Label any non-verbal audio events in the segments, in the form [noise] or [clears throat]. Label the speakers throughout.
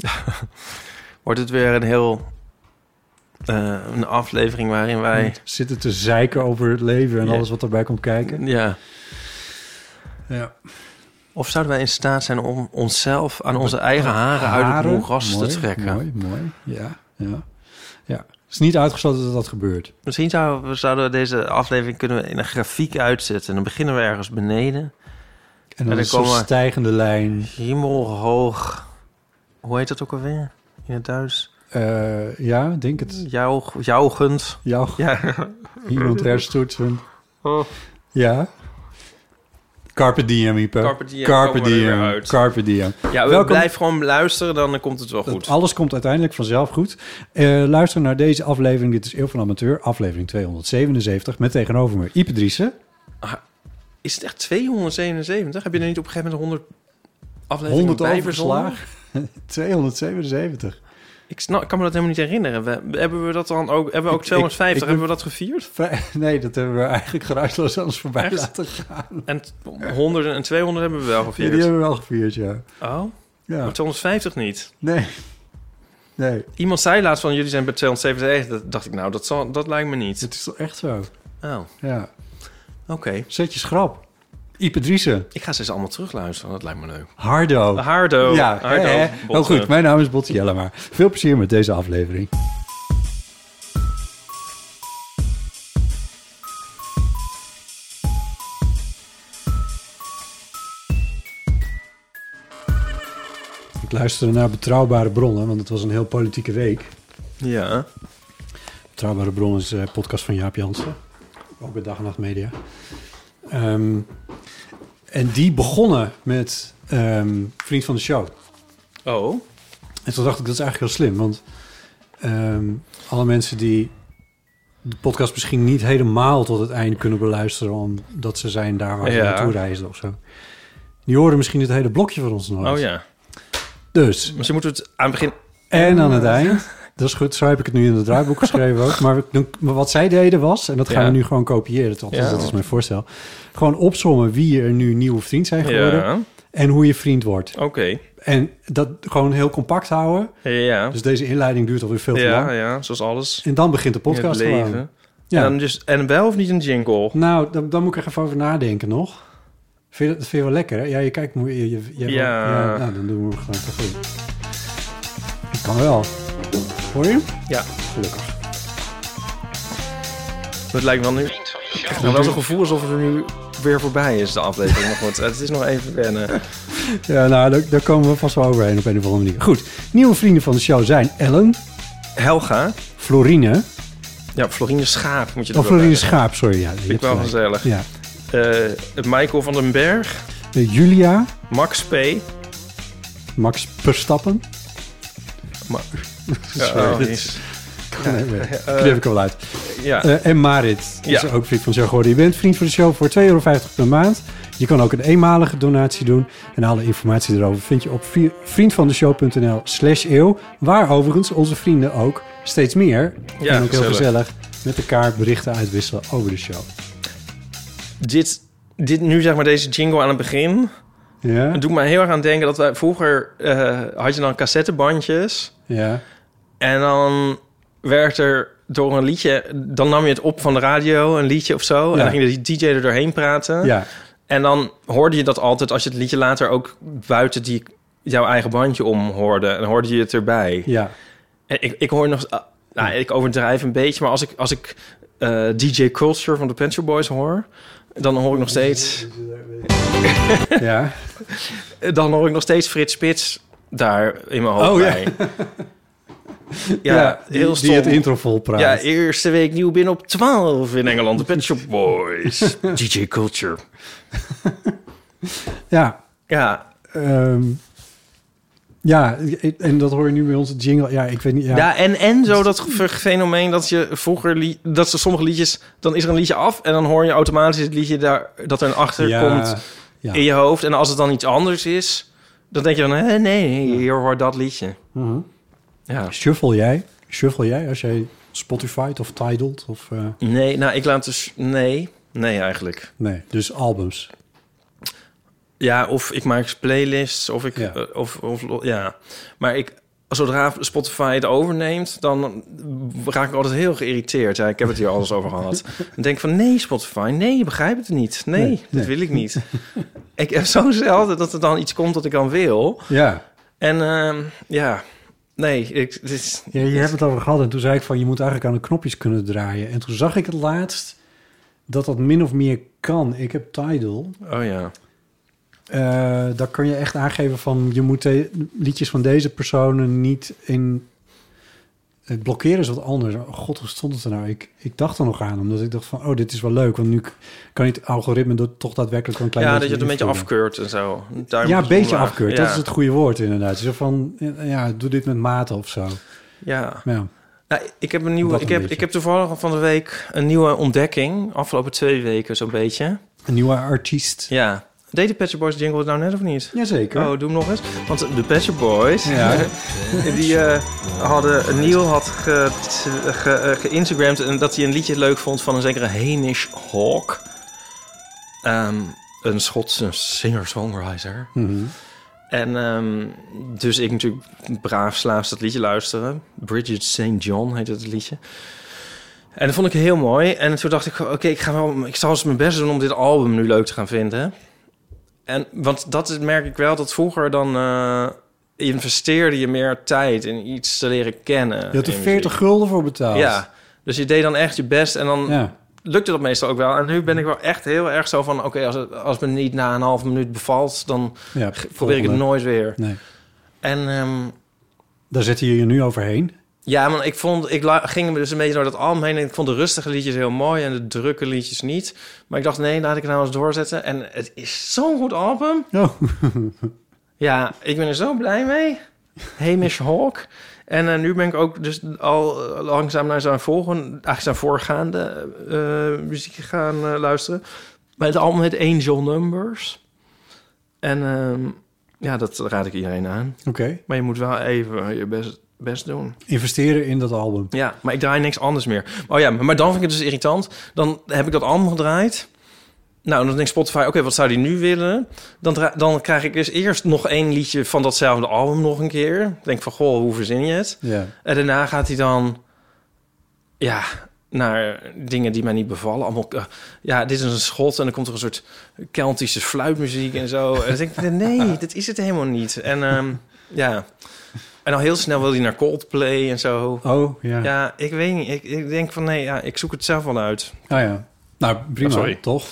Speaker 1: [laughs]
Speaker 2: Wordt het weer een heel... eh, een aflevering waarin wij...
Speaker 1: Zitten te zeiken over het leven en
Speaker 2: Ja.
Speaker 1: alles wat erbij komt kijken.
Speaker 2: Ja.
Speaker 1: Ja.
Speaker 2: Of zouden wij in staat zijn om onszelf aan onze eigen haren, uit het moeras te trekken?
Speaker 1: Mooi, mooi. Ja, ja. Ja. Het is niet uitgesloten dat dat gebeurt.
Speaker 2: Misschien zouden we, zouden we deze aflevering kunnen we in een grafiek uitzetten. En dan beginnen we ergens beneden.
Speaker 1: En
Speaker 2: En
Speaker 1: dan
Speaker 2: dan
Speaker 1: stijgende lijn.
Speaker 2: Hemelhoog. Hoe heet dat ook alweer? In het Duits?
Speaker 1: Eh, ja, denk het.
Speaker 2: Jouw, jouwgend.
Speaker 1: Jou,
Speaker 2: Ja. [laughs]
Speaker 1: iemand herstoetsen.
Speaker 2: Oh.
Speaker 1: Ja. Carpe diem, Ipe.
Speaker 2: Carpe diem,
Speaker 1: Carpe diem.
Speaker 2: uit.
Speaker 1: Carpe diem.
Speaker 2: Ja, we
Speaker 1: Welkom-
Speaker 2: blijven gewoon luisteren, dan komt het wel goed.
Speaker 1: Alles komt uiteindelijk vanzelf goed. Eh, luister naar deze aflevering. Dit is Eeuw van Amateur, aflevering 277. Met tegenover me Ipe Driessen.
Speaker 2: Is het echt 277? Heb je er niet op een gegeven moment 100 afleveringen
Speaker 1: 100
Speaker 2: bij. [laughs]
Speaker 1: 277.
Speaker 2: Ik, snap, ik kan me dat helemaal niet herinneren. We, hebben we dat dan ook? Hebben we ook
Speaker 1: Ik-
Speaker 2: 250?
Speaker 1: ik- ik
Speaker 2: hebben we dat gevierd? [laughs]
Speaker 1: Nee, dat hebben we eigenlijk geruisloos aan ons voorbij
Speaker 2: Echt?
Speaker 1: laten gaan.
Speaker 2: En 100 en 200 hebben we wel
Speaker 1: Ja,
Speaker 2: gevierd.
Speaker 1: die hebben we wel gevierd, ja.
Speaker 2: Oh,
Speaker 1: ja.
Speaker 2: maar 250 niet.
Speaker 1: Nee. Nee,
Speaker 2: Iemand zei laatst van jullie zijn bij 277. Dat dacht ik nou, dat, zal, dat lijkt me niet.
Speaker 1: het is toch echt zo.
Speaker 2: Oh,
Speaker 1: Ja.
Speaker 2: oké.
Speaker 1: Zet je schrap. Ipe Driessen.
Speaker 2: Ik ga ze eens allemaal terugluisteren. Dat lijkt me leuk.
Speaker 1: Hardo.
Speaker 2: Hardo.
Speaker 1: Ja,
Speaker 2: Hardo.
Speaker 1: Oh goed, mijn naam is Botte Jellema. Veel plezier met deze aflevering. Ik luisterde naar Betrouwbare Bronnen, want het was een heel politieke week.
Speaker 2: Ja.
Speaker 1: Betrouwbare Bronnen is een podcast van Jaap Jansen. Ook bij Dag en Nacht Media. Ehm, en die begonnen met ehm, Vriend van de Show.
Speaker 2: Oh.
Speaker 1: En toen dacht ik, dat is eigenlijk heel slim. Want ehm, alle mensen die de podcast misschien niet helemaal tot het eind kunnen beluisteren... omdat ze zijn daar waar ze
Speaker 2: Ja.
Speaker 1: naartoe reizen of zo. Die horen misschien het hele blokje van ons nooit.
Speaker 2: Oh ja.
Speaker 1: Dus,
Speaker 2: Misschien moeten we het aan het begin...
Speaker 1: en aan het eind... [laughs] Dat is goed, zo heb ik het nu in het draaiboek geschreven ook. Maar, wat zij deden was, en dat gaan
Speaker 2: Ja.
Speaker 1: we nu gewoon kopiëren... Althans,
Speaker 2: Ja.
Speaker 1: dat is mijn voorstel. Gewoon opzommen wie er nu nieuwe vriend zijn geworden...
Speaker 2: Ja.
Speaker 1: en hoe je vriend wordt.
Speaker 2: Oké.
Speaker 1: En dat gewoon heel compact houden.
Speaker 2: Ja.
Speaker 1: Dus deze inleiding duurt alweer veel te lang.
Speaker 2: Ja, zoals alles.
Speaker 1: En dan begint de podcast
Speaker 2: leven.
Speaker 1: Ja.
Speaker 2: En, dus, en wel of niet een jingle?
Speaker 1: Nou, dan, dan moet ik er even over nadenken nog. Vind je, dat vind je wel lekker, hè? Ja, je kijkt... Je, je, je wel-
Speaker 2: Ja.
Speaker 1: Nou, dan doen we gewoon toch in. Dat kan wel. Hoor je?
Speaker 2: Ja.
Speaker 1: Gelukkig.
Speaker 2: Het lijkt wel nu... Nou wel zo'n gevoel alsof het er nu weer voorbij is, de aflevering. Maar goed, het is nog even wennen.
Speaker 1: Ja, nou, daar, daar komen we vast wel overheen op een of andere manier. Goed, nieuwe vrienden van de show zijn Ellen,
Speaker 2: Helga.
Speaker 1: Florine...
Speaker 2: Ja, Florine Schaap moet je
Speaker 1: Of Florine. Schaap, sorry. Ja,
Speaker 2: Vind ik wel
Speaker 1: gelijk.
Speaker 2: gezellig.
Speaker 1: Ja.
Speaker 2: Eh, Michael van den Berg.
Speaker 1: Eh, Julia,
Speaker 2: Max P.
Speaker 1: Max Verstappen.
Speaker 2: Ma- [laughs]
Speaker 1: Sorry,
Speaker 2: oh.
Speaker 1: Nee, nee, knip ik er wel uit.
Speaker 2: Ja.
Speaker 1: Eh, en Marit is
Speaker 2: Ja.
Speaker 1: ook vriend van de show geworden. Je bent vriend van de show voor 2,50 euro per maand. Je kan ook een eenmalige donatie doen. En alle informatie erover vind je op vriendvandeshow.nl slash eeuw. Waar overigens onze vrienden ook steeds meer
Speaker 2: Ja,
Speaker 1: en ook heel
Speaker 2: gezellig.
Speaker 1: met elkaar berichten uitwisselen over de show.
Speaker 2: dit, dit nu zeg maar deze jingle aan het begin.
Speaker 1: Ja?
Speaker 2: Het doet me heel erg aan denken dat wij vroeger eh, had je dan cassettebandjes.
Speaker 1: Ja.
Speaker 2: En dan werd er door een liedje, dan nam je het op van de radio, een liedje of zo. En dan ging de DJ er doorheen praten.
Speaker 1: Ja.
Speaker 2: En dan hoorde je dat altijd als je het liedje later ook buiten die, jouw eigen bandje om hoorde. En hoorde je het erbij.
Speaker 1: Ja.
Speaker 2: En ik, ik hoor nog, nou, ik overdrijf een beetje, maar als ik, als ik eh, DJ Culture van de Pet Shop Boys hoor, dan hoor ik nog steeds, [laughs]
Speaker 1: Ja.
Speaker 2: dan hoor ik nog steeds Frits Spits daar in mijn hoofd
Speaker 1: Oh, ja. [laughs] [laughs]
Speaker 2: Ja,
Speaker 1: die,
Speaker 2: heel
Speaker 1: die
Speaker 2: stom.
Speaker 1: het intro vol praat.
Speaker 2: Ja, eerste week nieuw binnen op 12 in Engeland. De Pet Shop Boys. [laughs] DJ Culture. [laughs]
Speaker 1: ja.
Speaker 2: Ja,
Speaker 1: ehm, Ja, en dat hoor je nu bij onze jingle. Ja, ik weet niet. Ja,
Speaker 2: Ja, en, en zo dat fe- fenomeen dat je vroeger... li- dat ze sommige liedjes... dan is er een liedje af... en dan hoor je automatisch het liedje daar, dat er een achter
Speaker 1: Ja,
Speaker 2: komt
Speaker 1: ja.
Speaker 2: in je hoofd. En als het dan iets anders is... dan denk je dan... nee, nee, hier hoort dat liedje.
Speaker 1: Mhm.
Speaker 2: Ja.
Speaker 1: Shuffle jij? Shuffle jij als jij Spotify of Tidal of... eh,
Speaker 2: Nee, nou, ik laat dus... Nee, nee eigenlijk.
Speaker 1: nee, dus albums.
Speaker 2: Ja, of ik maak playlists, of ik...
Speaker 1: Ja.
Speaker 2: eh, of, of, ja. Maar ik... Zodra Spotify het overneemt, dan raak ik altijd heel geïrriteerd. Ja, ik heb het hier alles over gehad. [laughs] Dan denk ik van, nee Spotify, nee, je begrijpt het niet. Nee,
Speaker 1: Nee,
Speaker 2: dat
Speaker 1: nee.
Speaker 2: wil ik niet. [laughs] ik heb zo zelden dat er dan iets komt dat ik dan wil.
Speaker 1: Ja.
Speaker 2: En ehm, ja, nee, ik, is...
Speaker 1: ja, je hebt het over gehad en toen zei ik van... je moet eigenlijk aan de knopjes kunnen draaien. En toen zag ik het laatst dat dat min of meer kan. Ik heb Tidal.
Speaker 2: Oh ja.
Speaker 1: Eh, daar kan je echt aangeven van... je moet liedjes van deze personen niet in... Het blokkeren is wat anders. Oh God, hoe stond het er nou? Ik, ik dacht er nog aan, omdat ik dacht van... oh, dit is wel leuk, want nu kan je het algoritme... toch daadwerkelijk een klein
Speaker 2: Ja, dat
Speaker 1: beetje
Speaker 2: je het een beetje afkeurt en zo. Daar
Speaker 1: Ja, een
Speaker 2: je
Speaker 1: beetje
Speaker 2: omlaag.
Speaker 1: afkeurt.
Speaker 2: Ja.
Speaker 1: Dat is het goede woord inderdaad. Zo van, ja, doe dit met mate of zo.
Speaker 2: Ja.
Speaker 1: Ja.
Speaker 2: Nou, ik heb een nieuwe.
Speaker 1: Dat
Speaker 2: Ik
Speaker 1: een
Speaker 2: heb,
Speaker 1: beetje.
Speaker 2: ik heb toevallig van de week een nieuwe ontdekking. Afgelopen twee weken zo'n beetje.
Speaker 1: Een nieuwe artiest.
Speaker 2: Ja. Deed de Pet Boys jingle het nou net of niet?
Speaker 1: Jazeker.
Speaker 2: Oh, doe hem nog eens. Want de Pet Shop Boys,
Speaker 1: Ja. [laughs]
Speaker 2: die eh, hadden... Neil had ge, ge, eh, geïnstagramd en dat hij een liedje leuk vond van een zekere Hamish Hawk. Ehm, een Schotse singer-songwriter.
Speaker 1: Mhm.
Speaker 2: En ehm, dus ik natuurlijk braaf slaafs dat liedje luisteren. Bridget St. John heet het liedje. En dat vond ik heel mooi. En toen dacht ik, oké, ik ga wel, ik zal eens mijn best doen om dit album nu leuk te gaan vinden. En want dat merk ik wel dat vroeger dan eh, investeerde je meer tijd in iets te leren kennen.
Speaker 1: Je had er
Speaker 2: in
Speaker 1: 40 gulden voor betaald.
Speaker 2: Ja, dus je deed dan echt je best en dan
Speaker 1: Ja.
Speaker 2: lukte dat meestal ook wel. En nu ben ik wel echt heel erg zo van, oké, als het als het me niet na een half minuut bevalt, dan
Speaker 1: ja
Speaker 2: probeer ik het nooit weer.
Speaker 1: Nee.
Speaker 2: En ehm,
Speaker 1: Daar zet je je nu overheen.
Speaker 2: Ja, maar ik vond, ik ging dus een beetje door dat album heen en ik vond de rustige liedjes heel mooi en de drukke liedjes niet. Maar ik dacht, nee, laat ik het nou eens doorzetten. En het is zo'n goed album.
Speaker 1: Oh. [laughs]
Speaker 2: Ja, ik ben er zo blij mee. Hamish [laughs] Hawk. En eh, nu ben ik ook dus al eh, langzaam naar zijn volgende, eigenlijk zijn voorgaande eh, muziek gaan luisteren. Maar het album heet Angel Numbers. En ehm, ja, dat raad ik iedereen aan.
Speaker 1: Oké.
Speaker 2: Maar je moet wel even je best, best doen.
Speaker 1: Investeren in dat album.
Speaker 2: Ja, maar ik draai niks anders meer. Oh ja, maar dan vind ik het dus irritant. Dan heb ik dat album gedraaid. Nou, dan denkt Spotify, oké, wat zou die nu willen? Dan, dan krijg ik dus eerst nog één liedje van datzelfde album nog een keer. Denk van, goh, hoe verzin je het?
Speaker 1: Ja.
Speaker 2: En daarna gaat hij dan, ja, naar dingen die mij niet bevallen. Allemaal, eh, ja, dit is een schot en dan komt er een soort Keltische fluitmuziek en zo. En dan denk ik, nee, [laughs] dat is het helemaal niet. En ehm, ja, en al heel snel wil hij naar Coldplay en zo.
Speaker 1: Oh, ja.
Speaker 2: Ja, ik weet niet. Ik, ik denk van, nee, ja, ik zoek het zelf wel uit.
Speaker 1: Oh ja. Nou, prima,
Speaker 2: Oh, sorry.
Speaker 1: toch?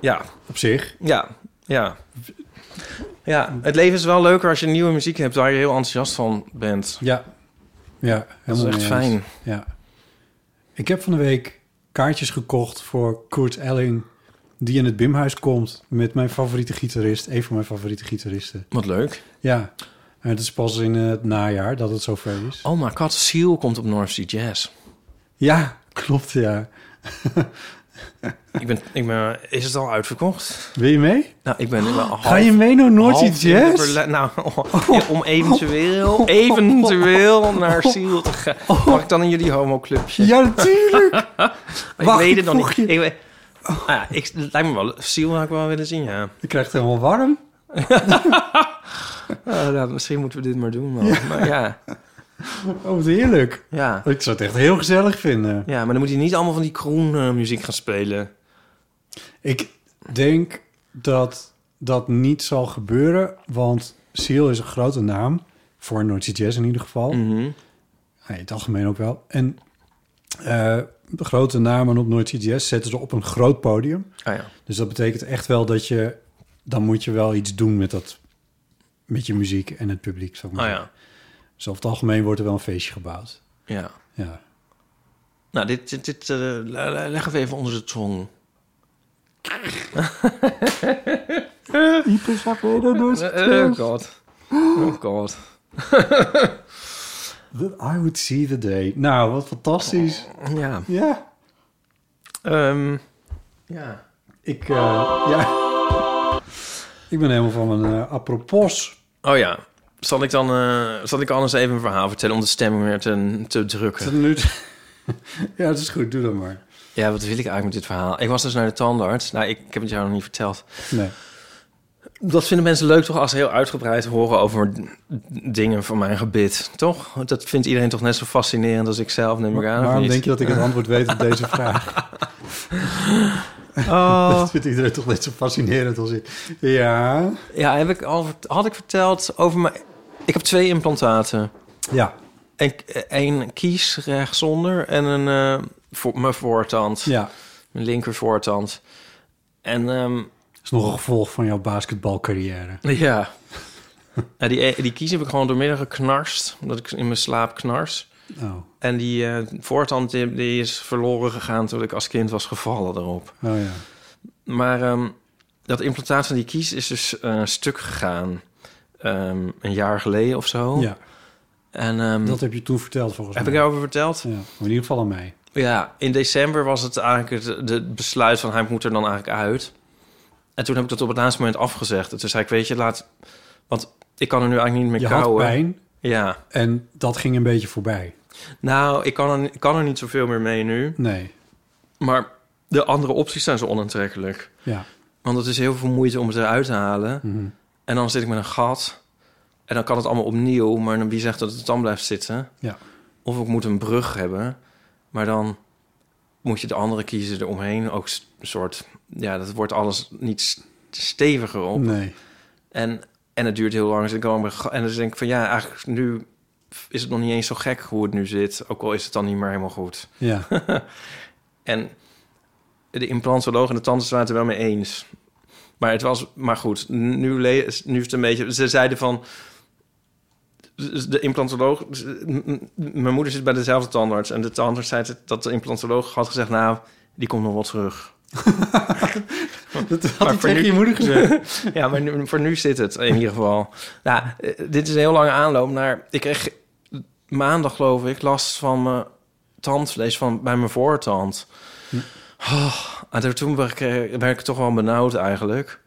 Speaker 2: Ja,
Speaker 1: Op zich.
Speaker 2: ja, ja. Ja, het leven is wel leuker als je nieuwe muziek hebt waar je heel enthousiast van bent.
Speaker 1: Ja. Ja,
Speaker 2: Dat is
Speaker 1: helemaal
Speaker 2: echt
Speaker 1: mee eens.
Speaker 2: fijn.
Speaker 1: Ja. Ik heb van de week kaartjes gekocht voor Kurt Elling... die in het Bimhuis komt met mijn favoriete gitarist. Een van mijn favoriete gitaristen.
Speaker 2: Wat leuk.
Speaker 1: Ja. Het is pas in het najaar dat het zover is.
Speaker 2: Oh my god, Seal komt op North Sea Jazz.
Speaker 1: Ja, klopt, ja.
Speaker 2: Ik ben, ik ben, is het al uitverkocht?
Speaker 1: Wil je mee?
Speaker 2: Nou, ik ben wel half,
Speaker 1: Ga je mee naar
Speaker 2: in de
Speaker 1: Jazz?
Speaker 2: Nou, [laughs] ja, om eventueel, eventueel naar Seal te gaan. Mag ik dan in jullie homoclubje?
Speaker 1: Ja, natuurlijk. [laughs]
Speaker 2: ik
Speaker 1: wacht,
Speaker 2: weet het nog niet.
Speaker 1: je-
Speaker 2: Ik, weet- ah, ja, ik, het lijkt me wel, Seal had ik wel willen zien, ja.
Speaker 1: Je krijgt het helemaal warm. [laughs]
Speaker 2: Ah, [laughs] nou, misschien moeten we dit maar doen, man. Maar ja, [laughs]
Speaker 1: Oh, wat heerlijk.
Speaker 2: ja.
Speaker 1: Ik zou het echt heel gezellig vinden.
Speaker 2: Ja, maar dan moet hij niet allemaal van die kroon eh, muziek gaan spelen.
Speaker 1: Ik denk dat dat niet zal gebeuren, want Seal is een grote naam. Voor Noordse Jazz in ieder geval.
Speaker 2: Mhm.
Speaker 1: Ja, in het algemeen ook wel. En eh, de grote namen op Noordse Jazz zetten ze op een groot podium.
Speaker 2: Ah ja.
Speaker 1: Dus dat betekent echt wel dat je... Dan moet je wel iets doen met, dat, met je muziek en het publiek.
Speaker 2: Ah
Speaker 1: zeggen.
Speaker 2: ja.
Speaker 1: Dus over het algemeen wordt er wel een feestje gebouwd.
Speaker 2: Ja.
Speaker 1: Ja.
Speaker 2: Nou, dit, dit, dit eh, le- le- leg even onder de tong. [laughs] Oh god. Oh god.
Speaker 1: I would see the day. Nou, wat fantastisch.
Speaker 2: Ja.
Speaker 1: Ja.
Speaker 2: Ehm, ja.
Speaker 1: Ik, eh, ja. Ik ben helemaal van mijn eh, apropos.
Speaker 2: Oh ja. Zal ik dan eh, zal ik anders even een verhaal vertellen om de stemming weer te, te drukken? [laughs]
Speaker 1: ja, het is goed. Doe dat maar.
Speaker 2: Ja, wat wil ik eigenlijk met dit verhaal? Ik was dus naar de tandarts. Nou, ik, ik heb het jou nog niet verteld.
Speaker 1: Nee.
Speaker 2: Dat vinden mensen leuk toch als ze heel uitgebreid horen over dingen van mijn gebit, toch? Dat vindt iedereen toch net zo fascinerend als ik zelf, neem ik aan.
Speaker 1: Waarom denk je dat ik het antwoord weet op deze vraag? [laughs] [laughs]
Speaker 2: Oh.
Speaker 1: Dat vindt iedereen toch net zo fascinerend als ik. Ja.
Speaker 2: Ja, heb ik al, had ik verteld over mijn... Ik heb twee implantaten.
Speaker 1: Ja.
Speaker 2: Een, een kies rechtsonder en een eh, voor, mijn voortand.
Speaker 1: Ja.
Speaker 2: Mijn linker voortand. En ehm,
Speaker 1: is nog een gevolg van jouw basketbalcarrière.
Speaker 2: ja... [laughs] ja die, die kies heb ik gewoon doormidden geknarst. Omdat ik in mijn slaap knars.
Speaker 1: Oh.
Speaker 2: En die eh, voortand die, die is verloren gegaan toen ik als kind was gevallen erop.
Speaker 1: Oh ja.
Speaker 2: Maar ehm, dat implantaat van die kies is dus eh, stuk gegaan. Ehm, een jaar geleden of zo.
Speaker 1: Ja.
Speaker 2: En ehm,
Speaker 1: Dat heb je toen verteld volgens
Speaker 2: heb ik
Speaker 1: mij.
Speaker 2: daarover verteld?
Speaker 1: Ja. In ieder geval aan mij.
Speaker 2: Ja, in december was het eigenlijk het, het besluit van hij moet er dan eigenlijk uit. En toen heb ik dat op het laatste moment afgezegd. En toen zei ik, weet je, laat... Want ik kan er nu eigenlijk niet meer
Speaker 1: Je had
Speaker 2: kauwen.
Speaker 1: pijn
Speaker 2: Ja.
Speaker 1: en dat ging een beetje voorbij.
Speaker 2: Nou, ik kan, er, ik kan er niet zoveel meer mee nu.
Speaker 1: Nee.
Speaker 2: Maar de andere opties zijn zo onaantrekkelijk.
Speaker 1: Ja.
Speaker 2: Want het is heel veel moeite om het eruit te halen.
Speaker 1: Mhm.
Speaker 2: En dan zit ik met een gat. En dan kan het allemaal opnieuw. Maar dan wie zegt dat het dan blijft zitten?
Speaker 1: Ja.
Speaker 2: Of ik moet een brug hebben. Maar dan moet je de andere kiezen eromheen. Ook een soort... Ja, dat wordt alles niet steviger op.
Speaker 1: Nee.
Speaker 2: En, en het duurt heel lang. Dus ik en dan denk ik van... Ja, eigenlijk nu is het nog niet eens zo gek hoe het nu zit. Ook al is het dan niet meer helemaal goed.
Speaker 1: Ja. [laughs]
Speaker 2: En de implantoloog en de tandarts waren het er wel mee eens. Maar het was, maar goed, nu, nu is het een beetje. Ze zeiden van. De implantoloog. Mijn moeder zit bij dezelfde tandarts. En de tandarts zei dat de implantoloog had gezegd: Nou, die komt nog wel terug. [laughs] [laughs]
Speaker 1: Dat had
Speaker 2: Maar voor
Speaker 1: tegen
Speaker 2: nu-
Speaker 1: je moeder gezegd. [laughs]
Speaker 2: Ja, maar nu, voor nu zit het in ieder geval. Nou, eh, dit is een heel lange aanloop naar. Ik kreeg maandag, geloof ik, last van mijn tandvlees van, bij mijn voortand. Oh, en toen werd ik, eh, werd ik toch wel benauwd eigenlijk.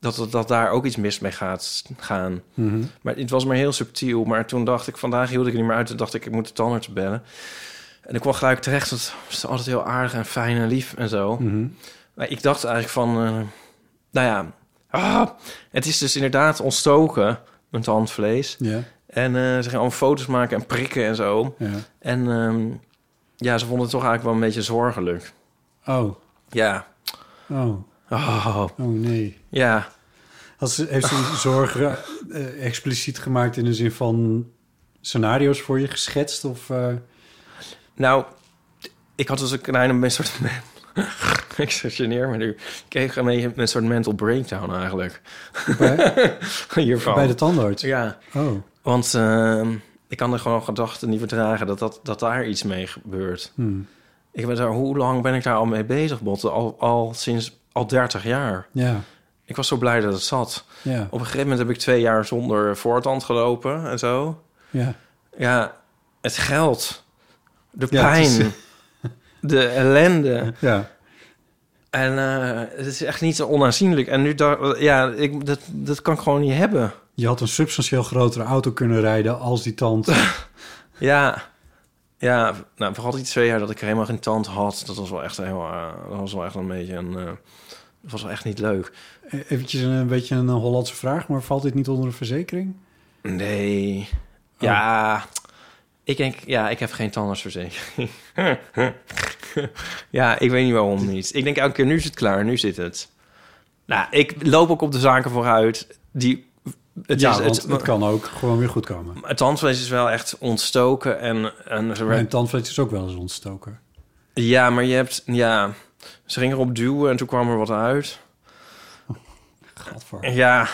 Speaker 2: Dat, dat, dat daar ook iets mis mee gaat gaan.
Speaker 1: Mhm.
Speaker 2: Maar het was maar heel subtiel. Maar toen dacht ik, vandaag hield ik er niet meer uit. Toen dacht ik, ik moet de tandarts bellen. En ik kwam gelijk terecht. Dat is altijd heel aardig en fijn en lief en zo.
Speaker 1: Mhm.
Speaker 2: Maar ik dacht eigenlijk van, eh, nou ja, ah, het is dus inderdaad ontstoken, mijn tandvlees.
Speaker 1: Ja.
Speaker 2: En eh, ze gingen allemaal foto's maken en prikken en zo.
Speaker 1: Ja.
Speaker 2: En ehm, ja, ze vonden het toch eigenlijk wel een beetje zorgelijk.
Speaker 1: Oh.
Speaker 2: Ja.
Speaker 1: Oh.
Speaker 2: Oh,
Speaker 1: Oh nee.
Speaker 2: ja.
Speaker 1: Had ze, heeft ze die zorgen eh, expliciet gemaakt in de zin van scenario's voor je geschetst? Of,
Speaker 2: Nou, ik had dus een kleine een soort... [laughs] ik geneer me nu. Ik kreeg een een soort mental breakdown eigenlijk.
Speaker 1: bij, [laughs]
Speaker 2: Hiervan.
Speaker 1: bij de tandarts?
Speaker 2: Ja.
Speaker 1: Oh.
Speaker 2: Want ehm, ik kan er gewoon gedachten niet verdragen dat, dat, dat daar iets mee gebeurt.
Speaker 1: Hmm.
Speaker 2: Ik ben daar, hoe lang ben ik daar al mee bezig, Botte? Al, al sinds al 30 jaar.
Speaker 1: Ja.
Speaker 2: Ik was zo blij dat het zat.
Speaker 1: Ja.
Speaker 2: Op een gegeven moment heb ik twee jaar zonder voortand gelopen en zo.
Speaker 1: Ja.
Speaker 2: Ja, het geld, de
Speaker 1: Ja,
Speaker 2: pijn,
Speaker 1: is-
Speaker 2: de ellende.
Speaker 1: Ja.
Speaker 2: En eh, het is echt niet zo onaanzienlijk. En nu, dacht, ja, ik, dat, dat kan ik gewoon niet hebben.
Speaker 1: Je had een substantieel grotere auto kunnen rijden als die tand. [laughs]
Speaker 2: Ja, ja nou, vooral die twee jaar dat ik helemaal geen tand had, dat was wel echt heel, eh, dat was wel echt een beetje een, eh, dat was wel echt niet leuk.
Speaker 1: Eventjes een, een beetje een Hollandse vraag, maar valt dit niet onder een verzekering?
Speaker 2: Nee, ja, ik denk, ja, ik heb geen tandartsverzekering. [laughs] [laughs] ja, ik weet niet waarom niet. Ik denk elke keer, nu is het klaar, nu zit het. Nou, ik loop ook op de zaken vooruit die... Het
Speaker 1: ja,
Speaker 2: is, het,
Speaker 1: het kan ook gewoon weer goed komen.
Speaker 2: het tandvlees is wel echt ontstoken en, en
Speaker 1: Mijn tandvlees is ook wel eens ontstoken.
Speaker 2: Ja, maar je hebt... Ja, ze gingen erop duwen en toen kwam er wat uit. Ja.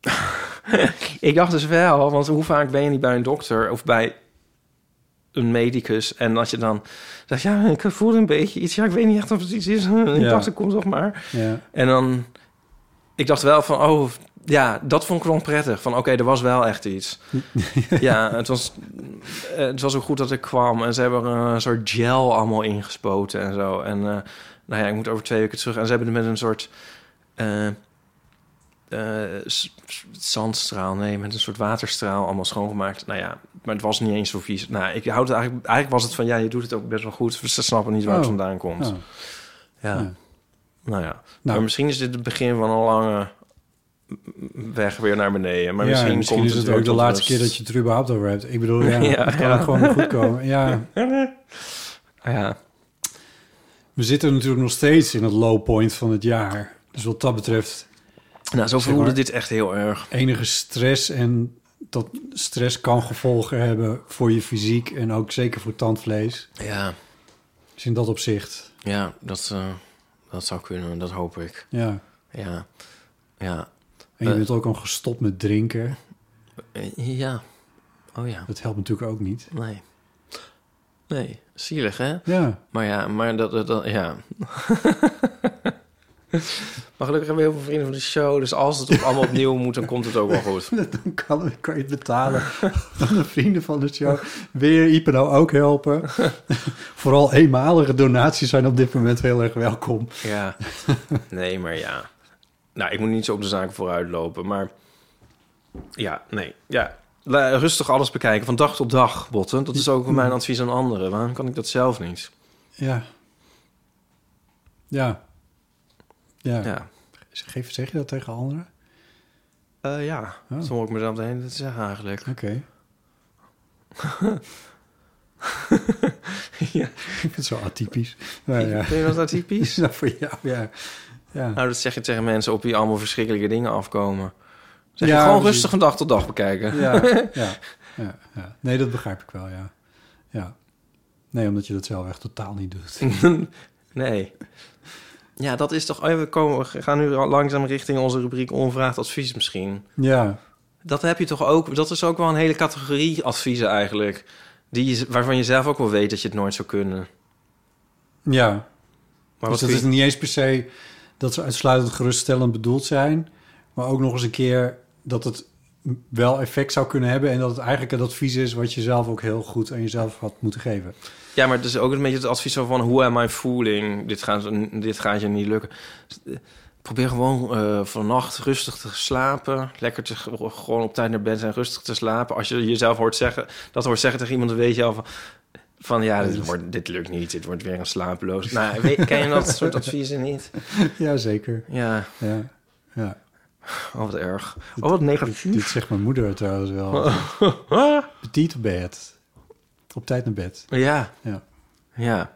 Speaker 2: [laughs] ik dacht dus wel, want hoe vaak ben je niet bij een dokter of bij een medicus en dat je dan zegt, ja, ik voel een beetje iets. Ja, ik weet niet echt of het iets is. [laughs] Ik
Speaker 1: Ja.
Speaker 2: dacht, het komt toch maar.
Speaker 1: Ja.
Speaker 2: En dan, ik dacht wel van, oh, ja, dat vond ik wel prettig. Van oké, er was wel echt iets. [laughs] ja, het was, eh, het was ook goed dat ik kwam. En ze hebben een soort gel allemaal ingespoten en zo. En eh, nou ja, ik moet over twee weken terug. En ze hebben er met een soort eh, zandstraal, nee, met een soort waterstraal allemaal schoongemaakt. Nou ja, maar het was niet eens zo vies. Nou, ik houd het eigenlijk, eigenlijk was het van ja, je doet het ook best wel goed. Ze snappen niet waar het
Speaker 1: Oh.
Speaker 2: vandaan komt.
Speaker 1: Oh.
Speaker 2: Ja.
Speaker 1: Ja.
Speaker 2: Nou ja.
Speaker 1: Nou.
Speaker 2: Maar misschien is dit het begin van een lange weg weer naar beneden. Maar
Speaker 1: ja,
Speaker 2: misschien,
Speaker 1: misschien
Speaker 2: komt
Speaker 1: is het ook de laatste
Speaker 2: rust.
Speaker 1: keer dat je het er überhaupt over hebt. Ik bedoel, [laughs] ja,
Speaker 2: Ja,
Speaker 1: het kan
Speaker 2: ja.
Speaker 1: gewoon goed komen. [laughs] Ja,
Speaker 2: Ja,
Speaker 1: we zitten natuurlijk nog steeds in het low point van het jaar. Dus wat dat betreft,
Speaker 2: nou zo voelde
Speaker 1: maar.
Speaker 2: dit echt heel erg.
Speaker 1: enige stress en dat stress kan gevolgen hebben voor je fysiek en ook zeker voor tandvlees.
Speaker 2: Ja,
Speaker 1: Dus in dat opzicht,
Speaker 2: ja dat, eh, dat zou kunnen, dat hoop ik.
Speaker 1: ja.
Speaker 2: Ja, ja,
Speaker 1: En je
Speaker 2: Eh.
Speaker 1: bent ook al gestopt met drinken.
Speaker 2: Eh, ja. Oh ja,
Speaker 1: Dat helpt natuurlijk ook niet.
Speaker 2: nee. Nee, zielig hè?
Speaker 1: Ja,
Speaker 2: Maar ja, maar dat, dat, dat- ja. [laughs] [laughs] maar gelukkig hebben we heel veel vrienden van de show. Dus als het op, allemaal opnieuw moet, dan komt het ook wel [laughs] goed.
Speaker 1: dan kan, kan je het betalen. [laughs] Dan de vrienden van de show. Weer Ipe nou ook helpen. Vooral eenmalige donaties zijn op dit moment heel erg welkom.
Speaker 2: Ja, nee, maar ja. Nou, ik moet niet zo op de zaken vooruit lopen, maar ja, nee, ja. Rustig alles bekijken, van dag tot dag, Botten. Dat is ook mijn advies aan anderen. Waarom kan ik dat zelf niet?
Speaker 1: Ja. Ja. Ja.
Speaker 2: Ja,
Speaker 1: Geef, zeg je dat tegen anderen?
Speaker 2: Eh, ja.
Speaker 1: Oh.
Speaker 2: dat hoor ik mezelf de hele tijd zeggen eigenlijk.
Speaker 1: Oké. [laughs]
Speaker 2: ja. [laughs]
Speaker 1: Ik vind het zo atypisch. Nou ja.
Speaker 2: Vind je dat atypisch? [laughs]
Speaker 1: Nou, voor jou, ja. Ja.
Speaker 2: nou, dat zeg je tegen mensen op wie allemaal verschrikkelijke dingen afkomen. Zeg
Speaker 1: Ja,
Speaker 2: je gewoon
Speaker 1: precies.
Speaker 2: rustig van dag tot dag bekijken.
Speaker 1: Ja, ja, ja, ja. Nee, dat begrijp ik wel, ja. Ja. Nee, omdat je dat zelf echt totaal niet doet.
Speaker 2: nee. Ja, dat is toch... oh ja, we, komen, we gaan nu langzaam richting onze rubriek onvraagd advies misschien.
Speaker 1: Ja.
Speaker 2: Dat heb je toch ook... Dat is ook wel een hele categorie adviezen eigenlijk. Die waarvan je zelf ook wel weet dat je het nooit zou kunnen.
Speaker 1: Ja.
Speaker 2: Maar
Speaker 1: dus dat is niet eens per se dat ze uitsluitend geruststellend bedoeld zijn. Maar ook nog eens een keer dat het wel effect zou kunnen hebben. En dat het eigenlijk het advies is wat je zelf ook heel goed aan jezelf had moeten geven.
Speaker 2: Ja, maar het is ook een beetje het advies van... hoe am I fooling? Dit gaat, dit gaat je niet lukken. Probeer gewoon eh vannacht rustig te slapen. Lekker te, gewoon op tijd naar bed en rustig te slapen. Als je jezelf hoort zeggen, dat hoort zeggen tegen iemand... dan weet je al van... Van ja, dit, wordt, dit lukt niet. Dit wordt weer een slapeloos. Nou, weet, ken je dat soort adviezen niet? [laughs]
Speaker 1: Ja, zeker.
Speaker 2: Ja,
Speaker 1: Ja. ja. [laughs]
Speaker 2: oh, wat erg. Oh, wat negatief.
Speaker 1: Dit zegt mijn moeder trouwens wel. [laughs] Petit op bed. Op tijd naar bed.
Speaker 2: Ja,
Speaker 1: Ja.
Speaker 2: ja.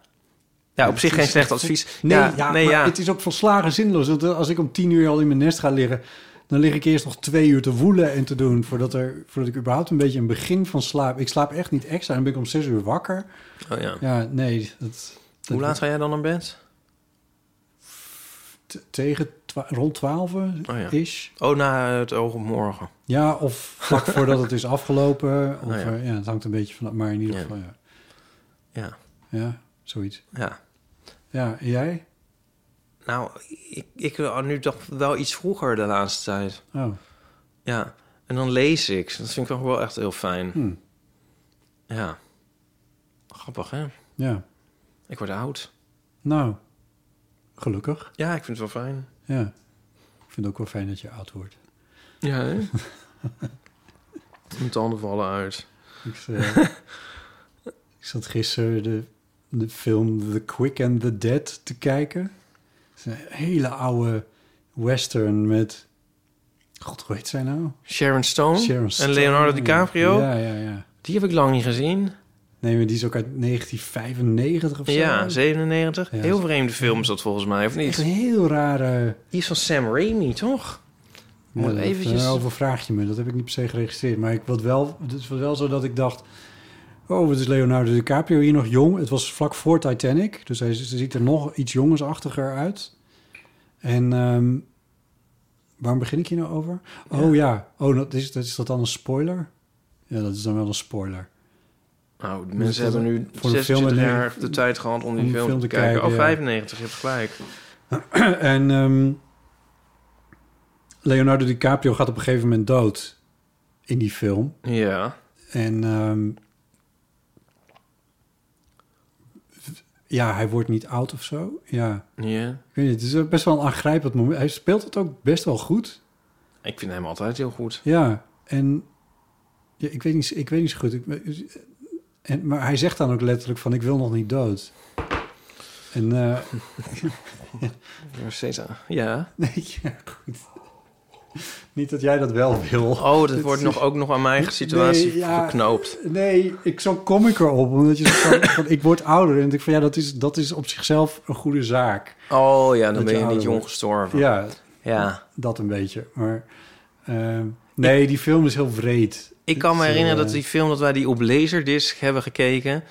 Speaker 2: Ja, op zich geen slecht advies.
Speaker 1: Nee,
Speaker 2: ja,
Speaker 1: ja,
Speaker 2: nee,
Speaker 1: maar
Speaker 2: ja.
Speaker 1: het is ook volslagen zinloos. Want als ik om tien uur al in mijn nest ga liggen... dan lig ik eerst nog twee uur te woelen en te doen... voordat, er, voordat ik überhaupt een beetje een begin van slaap... Ik slaap echt niet extra. Dan ben ik om zes uur wakker.
Speaker 2: Oh, ja.
Speaker 1: Ja, nee. Dat, dat
Speaker 2: Hoe laat ga jij dan naar bed?
Speaker 1: t- tegen rond twaalf
Speaker 2: Oh, ja.
Speaker 1: is.
Speaker 2: Oh, na het oog op morgen.
Speaker 1: Ja, of vlak [laughs] voordat het is afgelopen. Of,
Speaker 2: Oh, ja.
Speaker 1: eh, ja. het hangt een beetje van... Maar in ieder geval, ja.
Speaker 2: Ja,
Speaker 1: Ja, zoiets.
Speaker 2: ja.
Speaker 1: Ja, en jij?
Speaker 2: Nou, ik, ik wil nu toch wel iets vroeger de laatste tijd.
Speaker 1: Oh,
Speaker 2: Ja, en dan lees ik. Dat vind ik toch wel echt heel fijn.
Speaker 1: hm.
Speaker 2: Ja. Grappig, hè?
Speaker 1: ja.
Speaker 2: Ik word oud.
Speaker 1: Nou, gelukkig.
Speaker 2: Ja, ik vind het wel fijn.
Speaker 1: Ja. Ik vind het ook wel fijn dat je oud wordt.
Speaker 2: Ja, hè? [laughs] Mijn tanden vallen uit.
Speaker 1: Ik, eh, [laughs] ik zat gisteren de, de film The Quick and the Dead te kijken. Het is een hele oude western met... God, hoe heet zij nou?
Speaker 2: Sharon Stone,
Speaker 1: Sharon
Speaker 2: en
Speaker 1: Stone.
Speaker 2: Leonardo DiCaprio.
Speaker 1: Ja, ja, ja.
Speaker 2: Die heb ik lang niet gezien.
Speaker 1: Nee, maar die is ook uit 1995 of zo.
Speaker 2: Ja, 97.
Speaker 1: Ja.
Speaker 2: Heel vreemde film is dat volgens mij, of
Speaker 1: Echt een
Speaker 2: niet?
Speaker 1: heel rare...
Speaker 2: Iets van Sam Raimi, toch? Moet
Speaker 1: Ja,
Speaker 2: eventjes...
Speaker 1: Dat, over vraag je me. Dat heb ik niet per se geregistreerd. Maar ik wat wel, het is wel zo dat ik dacht... Oh, wat is Leonardo DiCaprio hier nog jong? Het was vlak voor Titanic. Dus hij ziet er nog iets jongensachtiger uit. En ehm, waarom begin ik hier nou over? Oh ja. Oh, dat is, dat, is dat dan een spoiler? Ja, dat is dan wel een spoiler.
Speaker 2: Nou, de mensen hebben nu
Speaker 1: voor de
Speaker 2: 26
Speaker 1: film en
Speaker 2: jaar de tijd gehad om die
Speaker 1: om
Speaker 2: film,
Speaker 1: film
Speaker 2: te kijken.
Speaker 1: kijken,
Speaker 2: Oh,
Speaker 1: ja.
Speaker 2: 95, je hebt gelijk. [clears throat]
Speaker 1: en ehm, Leonardo DiCaprio gaat op een gegeven moment dood in die film.
Speaker 2: Ja.
Speaker 1: En ehm, ja, hij wordt niet oud of zo. Ja,
Speaker 2: Ja.
Speaker 1: ik weet niet. Het is best wel een aangrijpend moment. Hij speelt het ook best wel goed.
Speaker 2: Ik vind hem altijd heel goed.
Speaker 1: Ja, en ja, ik, weet niet, ik weet niet zo goed. Ik, en, maar hij zegt dan ook letterlijk van, ik wil nog niet dood. En [laughs]
Speaker 2: aan. Ja.
Speaker 1: nee, [laughs] ja, goed. Niet dat jij dat wel wil.
Speaker 2: Oh, dat wordt nog, ook nog aan mijn eigen situatie
Speaker 1: Nee, ja.
Speaker 2: geknoopt.
Speaker 1: Nee, ik zo kom ik erop. Omdat je van, [laughs] van, ik word ouder. En ik van ja, dat is, dat is op zichzelf een goede zaak.
Speaker 2: Oh ja, dan ben
Speaker 1: je
Speaker 2: je niet jong gestorven.
Speaker 1: Ja,
Speaker 2: Ja.
Speaker 1: dat een beetje. Maar eh, nee, die film is heel vreed.
Speaker 2: Ik kan me herinneren
Speaker 1: eh,
Speaker 2: dat die film, dat wij die op Laserdisc hebben gekeken...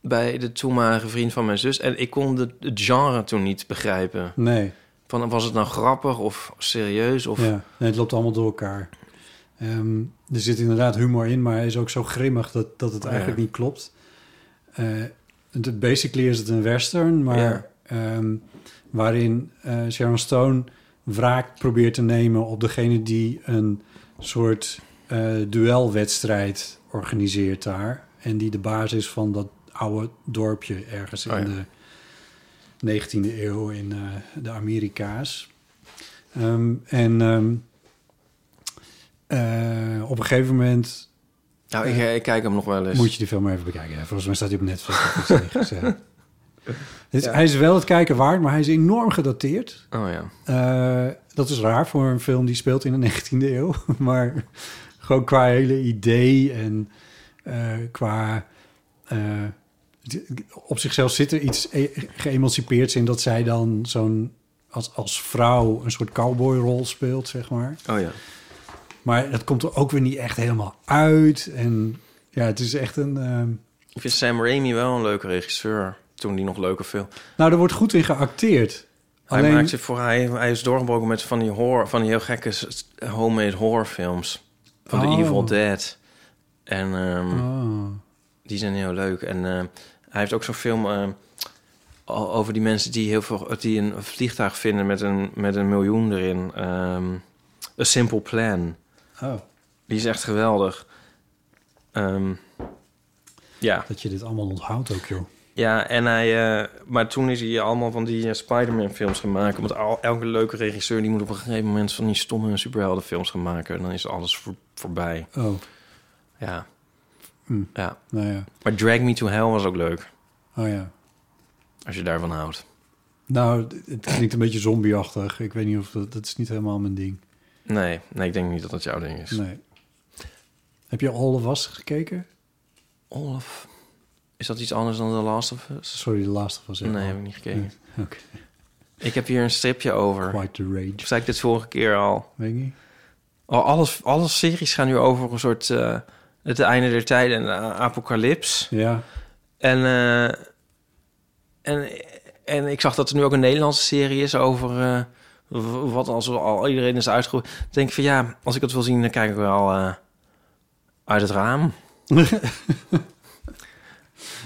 Speaker 2: bij de toenmalige vriend van mijn zus. En ik kon de, het genre toen niet begrijpen.
Speaker 1: Nee,
Speaker 2: Van, was het nou grappig of serieus? Of...
Speaker 1: ja. nee, het loopt allemaal door elkaar. Ehm, er zit inderdaad humor in, maar hij is ook zo grimmig dat, dat het
Speaker 2: Ja.
Speaker 1: eigenlijk niet klopt. Eh, basically is het een western, maar
Speaker 2: Ja.
Speaker 1: ehm, waarin eh, Sharon Stone wraak probeert te nemen op degene die een soort eh, duelwedstrijd organiseert daar. En die de baas is van dat oude dorpje ergens
Speaker 2: Oh
Speaker 1: in
Speaker 2: ja.
Speaker 1: de 19e eeuw in eh, de Amerika's. Ehm, en ehm, eh, op een gegeven moment
Speaker 2: Nou, ik, ik kijk hem nog wel eens.
Speaker 1: moet je die film maar even bekijken. Volgens mij staat hij op Netflix. is [laughs]
Speaker 2: Ja.
Speaker 1: Hij is wel het kijken waard, maar hij is enorm gedateerd.
Speaker 2: Oh ja.
Speaker 1: Eh, dat is raar voor een film die speelt in de 19e eeuw. [laughs] Maar gewoon qua hele idee en eh, qua... eh, op zichzelf zit er iets e- geëmancipeerds in dat zij dan zo'n... Als, als vrouw een soort cowboyrol speelt, zeg maar.
Speaker 2: Oh ja.
Speaker 1: Maar dat komt er ook weer niet echt helemaal uit. En ja, het is echt een... ehm,
Speaker 2: Ik vind Sam Raimi wel een leuke regisseur. Toen die nog leuke film.
Speaker 1: Nou, er wordt goed in geacteerd.
Speaker 2: Hij,
Speaker 1: Alleen,
Speaker 2: maakt zich voor, hij, hij is doorgebroken met van die, horror, van die heel gekke homemade horrorfilms. Van
Speaker 1: Oh.
Speaker 2: The Evil Dead. En ehm,
Speaker 1: Oh.
Speaker 2: die zijn heel leuk. En eh, hij heeft ook zo'n film eh, o- over die mensen die heel veel die een vliegtuig vinden met een, met een miljoen erin. Ehm A Simple Plan.
Speaker 1: oh,
Speaker 2: Die is echt geweldig. Ehm, ja.
Speaker 1: dat je dit allemaal onthoudt ook, joh.
Speaker 2: Ja, en hij, eh, maar toen is hij allemaal van die eh, Spider-Man-films gaan maken. Want al, elke leuke regisseur die moet op een gegeven moment van die stomme superheldenfilms gaan maken. En dan is alles voor, voorbij.
Speaker 1: Oh,
Speaker 2: Ja.
Speaker 1: Hm.
Speaker 2: ja.
Speaker 1: nou ja.
Speaker 2: Maar Drag Me to Hell was ook leuk.
Speaker 1: Oh ja.
Speaker 2: Als je daarvan houdt.
Speaker 1: Nou, het klinkt een beetje zombieachtig. Ik weet niet of dat... Dat is niet helemaal mijn ding.
Speaker 2: Nee, nee, ik denk niet dat dat jouw ding is.
Speaker 1: Nee. Heb je All of Us gekeken?
Speaker 2: Olaf. Is dat iets anders dan The Last of Us?
Speaker 1: Sorry, de laatste was
Speaker 2: Nee, heb ik niet gekeken. [laughs]
Speaker 1: Oké.
Speaker 2: Ik heb hier een stripje over.
Speaker 1: Quite the rage.
Speaker 2: Zei ik dit vorige keer al?
Speaker 1: Weet ik niet.
Speaker 2: Oh, alles, alle series gaan nu over een soort... eh, het einde der tijden en uh, apocalyps.
Speaker 1: Ja.
Speaker 2: En, eh, en, en ik zag dat er nu ook een Nederlandse serie is over eh, wat als al iedereen is uitgegroeid. Dan denk ik van ja, als ik het wil zien, dan kijk ik wel eh, uit het raam. [laughs]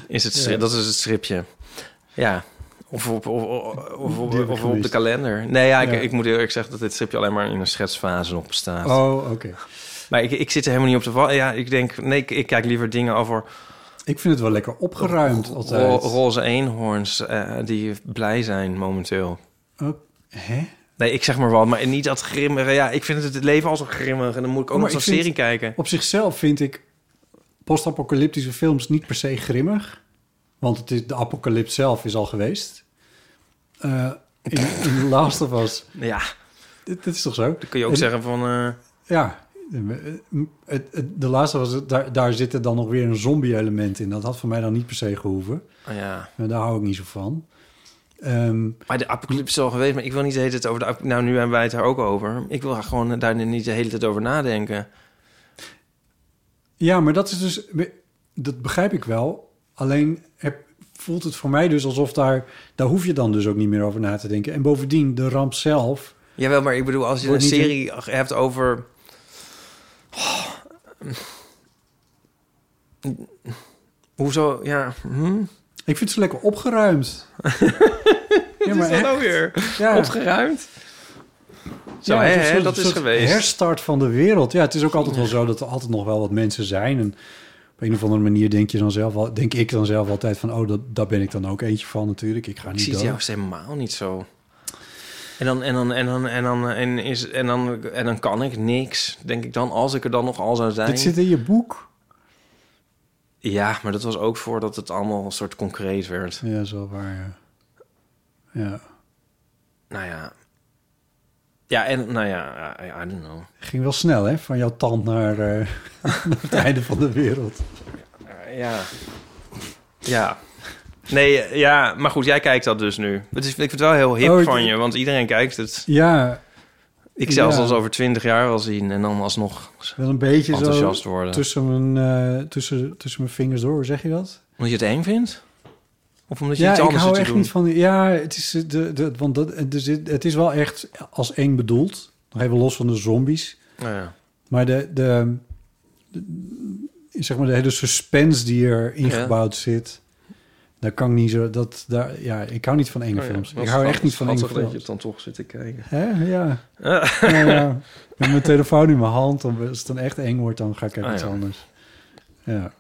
Speaker 2: is het,
Speaker 1: Ja.
Speaker 2: Dat is het stripje. Ja. Of op, of, of, of, op de kalender. Nee, ja, ik,
Speaker 1: Ja.
Speaker 2: ik moet eerlijk zeggen dat dit stripje alleen maar in een schetsfase nog bestaat.
Speaker 1: Oh, oké.
Speaker 2: Maar ik, ik zit er helemaal niet op te. Ja, ik denk, nee, ik, ik kijk liever dingen over
Speaker 1: Ik vind het wel lekker opgeruimd
Speaker 2: ro-
Speaker 1: altijd.
Speaker 2: roze eenhoorns eh, die blij zijn momenteel.
Speaker 1: Oh, hè?
Speaker 2: Nee, ik zeg maar wat, maar niet dat grimmige. Ja, ik vind het, het leven al zo grimmig en dan moet ik ook
Speaker 1: Oh,
Speaker 2: nog zo'n serie kijken.
Speaker 1: Op zichzelf vind ik post-apocalyptische films niet per se grimmig. Want het is, de apocalyps zelf is al geweest. Eh, in, in The Last of Us. [laughs]
Speaker 2: Ja,
Speaker 1: Dit, dit is toch zo?
Speaker 2: dan kun je ook
Speaker 1: En-
Speaker 2: zeggen van... eh,
Speaker 1: Ja. Het, het, de laatste was, daar, daar zit er dan nog weer een zombie-element in. Dat had voor mij dan niet per se gehoeven.
Speaker 2: oh ja.
Speaker 1: Maar daar hou ik niet zo van. Ehm,
Speaker 2: Maar de apocalypse is al geweest, maar ik wil niet de hele tijd over de Nou, nu hebben wij het er ook over. Ik wil gewoon daar niet de hele tijd over nadenken.
Speaker 1: ja, maar dat is dus... Dat begrijp ik wel. Alleen heb, voelt het voor mij dus alsof daar... Daar hoef je dan dus ook niet meer over na te denken. En bovendien, de ramp zelf...
Speaker 2: Jawel, maar ik bedoel, als je een serie hebt over... Hoezo? Ja, hm?
Speaker 1: Ik vind ze lekker opgeruimd. [laughs] ja,
Speaker 2: Wat is dat nou weer?
Speaker 1: Ja,
Speaker 2: Opgeruimd? Zo, hè,
Speaker 1: het
Speaker 2: hè,
Speaker 1: een
Speaker 2: dat is geweest.
Speaker 1: herstart van de wereld. Ja, het is ook altijd wel zo dat er altijd nog wel wat mensen zijn. En op een of andere manier denk je dan zelf al, denk ik dan zelf altijd van, oh, dat, daar ben ik dan ook eentje van natuurlijk. Ik ga
Speaker 2: Ik
Speaker 1: niet
Speaker 2: zie het helemaal niet zo. En dan, en dan, en dan, en dan, en is, en dan, en dan kan ik niks, denk ik dan, als ik er dan nog al zou zijn.
Speaker 1: Dit zit in je boek.
Speaker 2: Ja, maar dat was ook voordat het allemaal een soort concreet werd.
Speaker 1: Ja, zo waar. Ja. ja.
Speaker 2: Nou ja. Ja, en nou ja, I, I don't know.
Speaker 1: Ging wel snel, hè? Van jouw tand naar, eh, [laughs] naar het einde van de wereld.
Speaker 2: Uh, ja. Ja. Nee, eh, ja, maar goed, jij kijkt dat dus nu. Het is, ik vind het wel heel hip
Speaker 1: Oh,
Speaker 2: van je, want iedereen kijkt het.
Speaker 1: Ja,
Speaker 2: Ik zelfs
Speaker 1: Ja.
Speaker 2: als over twintig jaar wel zien en dan alsnog
Speaker 1: wel een beetje
Speaker 2: enthousiast
Speaker 1: zo
Speaker 2: worden.
Speaker 1: tussen mijn, eh, tussen, tussen mijn vingers door. Zeg je dat?
Speaker 2: Omdat je het eng vindt? Of omdat je
Speaker 1: Ja,
Speaker 2: iets
Speaker 1: ik
Speaker 2: anders
Speaker 1: hou
Speaker 2: zit
Speaker 1: echt
Speaker 2: doen?
Speaker 1: niet van... Ja, het is, eh, de, de, want dat, er zit- het is wel echt als eng bedoeld. Nog even los van de zombies.
Speaker 2: Nou ja.
Speaker 1: Maar de, de, de- zeg maar de hele suspense die er ingebouwd zit... Daar kan ik niet zo... Dat, daar, ja, ik hou niet van enge
Speaker 2: Oh
Speaker 1: films. Ik hou echt niet van enge
Speaker 2: schattig dat je
Speaker 1: films.
Speaker 2: het dan toch zit te kijken.
Speaker 1: Hè? [laughs] Ja. ja, ja. Met mijn telefoon in mijn hand. Als het dan echt eng wordt, dan ga ik even
Speaker 2: Ah,
Speaker 1: iets
Speaker 2: ja.
Speaker 1: anders. Ja.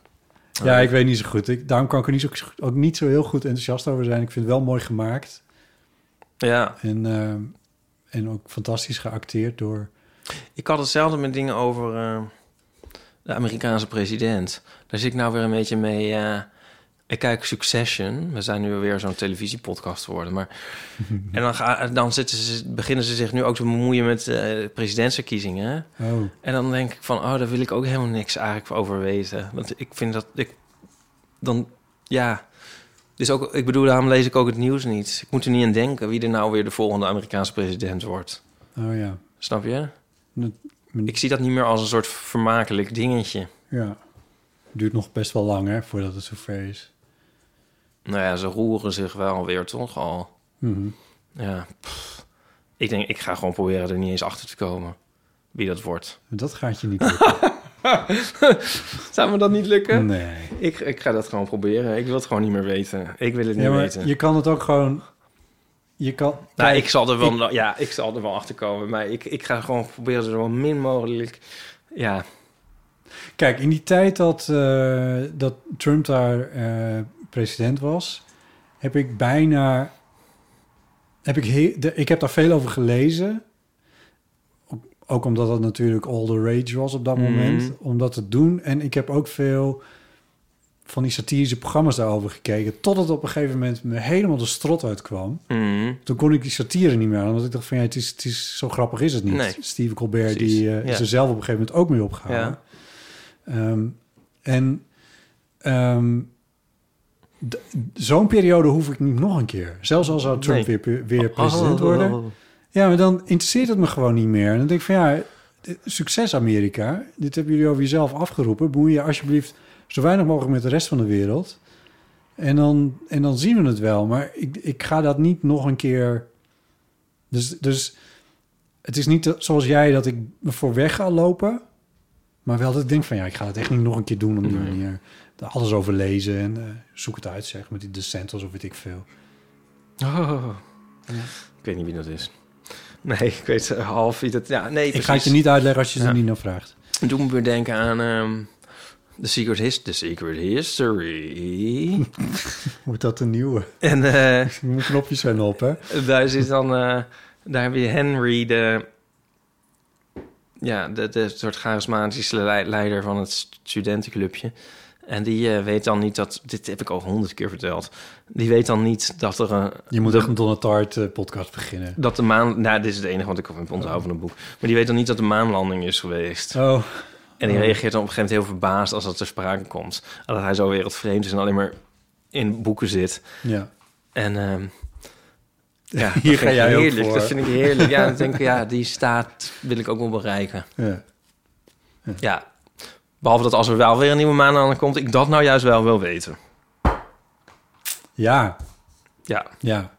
Speaker 1: Ja, ik weet niet zo goed. Ik, daarom kan ik er niet zo, ook niet zo heel goed enthousiast over zijn. Ik vind het wel mooi gemaakt.
Speaker 2: Ja,
Speaker 1: En, eh, en ook fantastisch geacteerd door...
Speaker 2: ik had hetzelfde met dingen over eh, de Amerikaanse president. Daar zit ik nou weer een beetje mee... eh, ik kijk Succession. We zijn nu weer zo'n televisiepodcast geworden. Maar, [laughs] en dan, ga, dan zitten ze, beginnen ze zich nu ook te bemoeien met eh presidentsverkiezingen.
Speaker 1: Oh,
Speaker 2: En dan denk ik van, oh, daar wil ik ook helemaal niks eigenlijk over weten. Want ik vind dat ik dan, ja. Dus ook, ik bedoel, daarom lees ik ook het nieuws niet. Ik moet er niet aan denken wie er nou weer de volgende Amerikaanse president wordt.
Speaker 1: oh ja.
Speaker 2: Snap je?
Speaker 1: Dat-
Speaker 2: Ik zie dat niet meer als een soort vermakelijk dingetje.
Speaker 1: Ja. Duurt nog best wel lang, hè, voordat het zover is.
Speaker 2: Nou ja, ze roeren zich wel weer toch al.
Speaker 1: Mhm.
Speaker 2: Ja, pff. ik denk, ik ga gewoon proberen er niet eens achter te komen wie dat wordt.
Speaker 1: Dat gaat je niet [laughs] lukken.
Speaker 2: Zou me dat niet lukken?
Speaker 1: nee.
Speaker 2: Ik, ik ga dat gewoon proberen. Ik wil het gewoon niet meer weten. Ik wil het niet
Speaker 1: Ja,
Speaker 2: weten.
Speaker 1: je kan het ook gewoon... Je kan...
Speaker 2: Nou,
Speaker 1: Kijk,
Speaker 2: ik zal er wel, ja, ik zal er wel achter komen. Maar ik, ik ga gewoon proberen er zo min mogelijk. Ja,
Speaker 1: Kijk, in die tijd dat, eh, dat Trump daar eh, president was, heb ik bijna. Heb ik, he- de, ik heb daar veel over gelezen. Ook, omdat het natuurlijk all the rage was op dat
Speaker 2: Mhm.
Speaker 1: moment. Om dat te doen. En ik heb ook veel van die satirische programma's daarover gekeken. Totdat op een gegeven moment me helemaal de strot uitkwam.
Speaker 2: Mhm.
Speaker 1: Toen kon ik die satire niet meer aan. Want ik dacht van ja, het is, het is zo grappig is het niet.
Speaker 2: Nee.
Speaker 1: Steve Colbert
Speaker 2: Precies,
Speaker 1: die, eh,
Speaker 2: ja.
Speaker 1: is er zelf op een gegeven moment ook mee opgehouden.
Speaker 2: Ja.
Speaker 1: Ehm, en d- zo'n periode hoef ik niet nog een keer. Zelfs al zou Trump
Speaker 2: Nee.
Speaker 1: weer, weer president worden. Ja, maar dan interesseert het me gewoon niet meer. En dan denk ik van ja, succes Amerika. Dit hebben jullie over jezelf afgeroepen. Bemoei je alsjeblieft zo weinig mogelijk met de rest van de wereld. En dan, en dan zien we het wel. Maar ik, ik ga dat niet nog een keer... Dus, dus het is niet zoals jij dat ik me voor weg ga lopen. Maar wel dat ik denk van ja, ik ga het echt niet nog een keer doen op die
Speaker 2: Nee.
Speaker 1: manier. Alles over lezen en eh, zoek het uit zeg. Met die DeSantis of weet ik veel.
Speaker 2: Oh. Ik weet niet wie dat is. Nee, ik weet eh, half wie dat... Ja, nee,
Speaker 1: Ik ga het je niet uitleggen als je
Speaker 2: Ja.
Speaker 1: er niet naar vraagt.
Speaker 2: Doet me weer denken aan ehm The Secret, His The Secret History. [laughs]
Speaker 1: Wordt dat een nieuwe?
Speaker 2: en [laughs]
Speaker 1: moet knopjes zijn op, hè?
Speaker 2: daar zit dan... daar heb je Henry, de... Ja, de, de soort charismatische lei- leider van het studentenclubje. En die eh, weet dan niet dat... Dit heb ik al honderd keer verteld. Die weet dan niet dat er een...
Speaker 1: Je moet echt een Tart eh, podcast beginnen.
Speaker 2: Dat de maan... Nou, dit is het enige wat ik heb onthouden van het boek. Maar die weet dan niet dat de maanlanding is geweest.
Speaker 1: Oh,
Speaker 2: En die
Speaker 1: Oh.
Speaker 2: reageert dan op een gegeven moment heel verbaasd als dat ter sprake komt. Dat hij zo wereldvreemd is en alleen maar in boeken zit.
Speaker 1: ja.
Speaker 2: En ehm, ja, [laughs]
Speaker 1: Hier ga jij ook
Speaker 2: heerlijk.
Speaker 1: voor.
Speaker 2: Dat vind ik heerlijk. Ja, dan denk ik, ja, die staat wil ik ook wel bereiken.
Speaker 1: ja.
Speaker 2: Ja, behalve dat als er wel weer een nieuwe maan aan komt, ik dat nou juist wel wil weten.
Speaker 1: Ja,
Speaker 2: Ja,
Speaker 1: ja.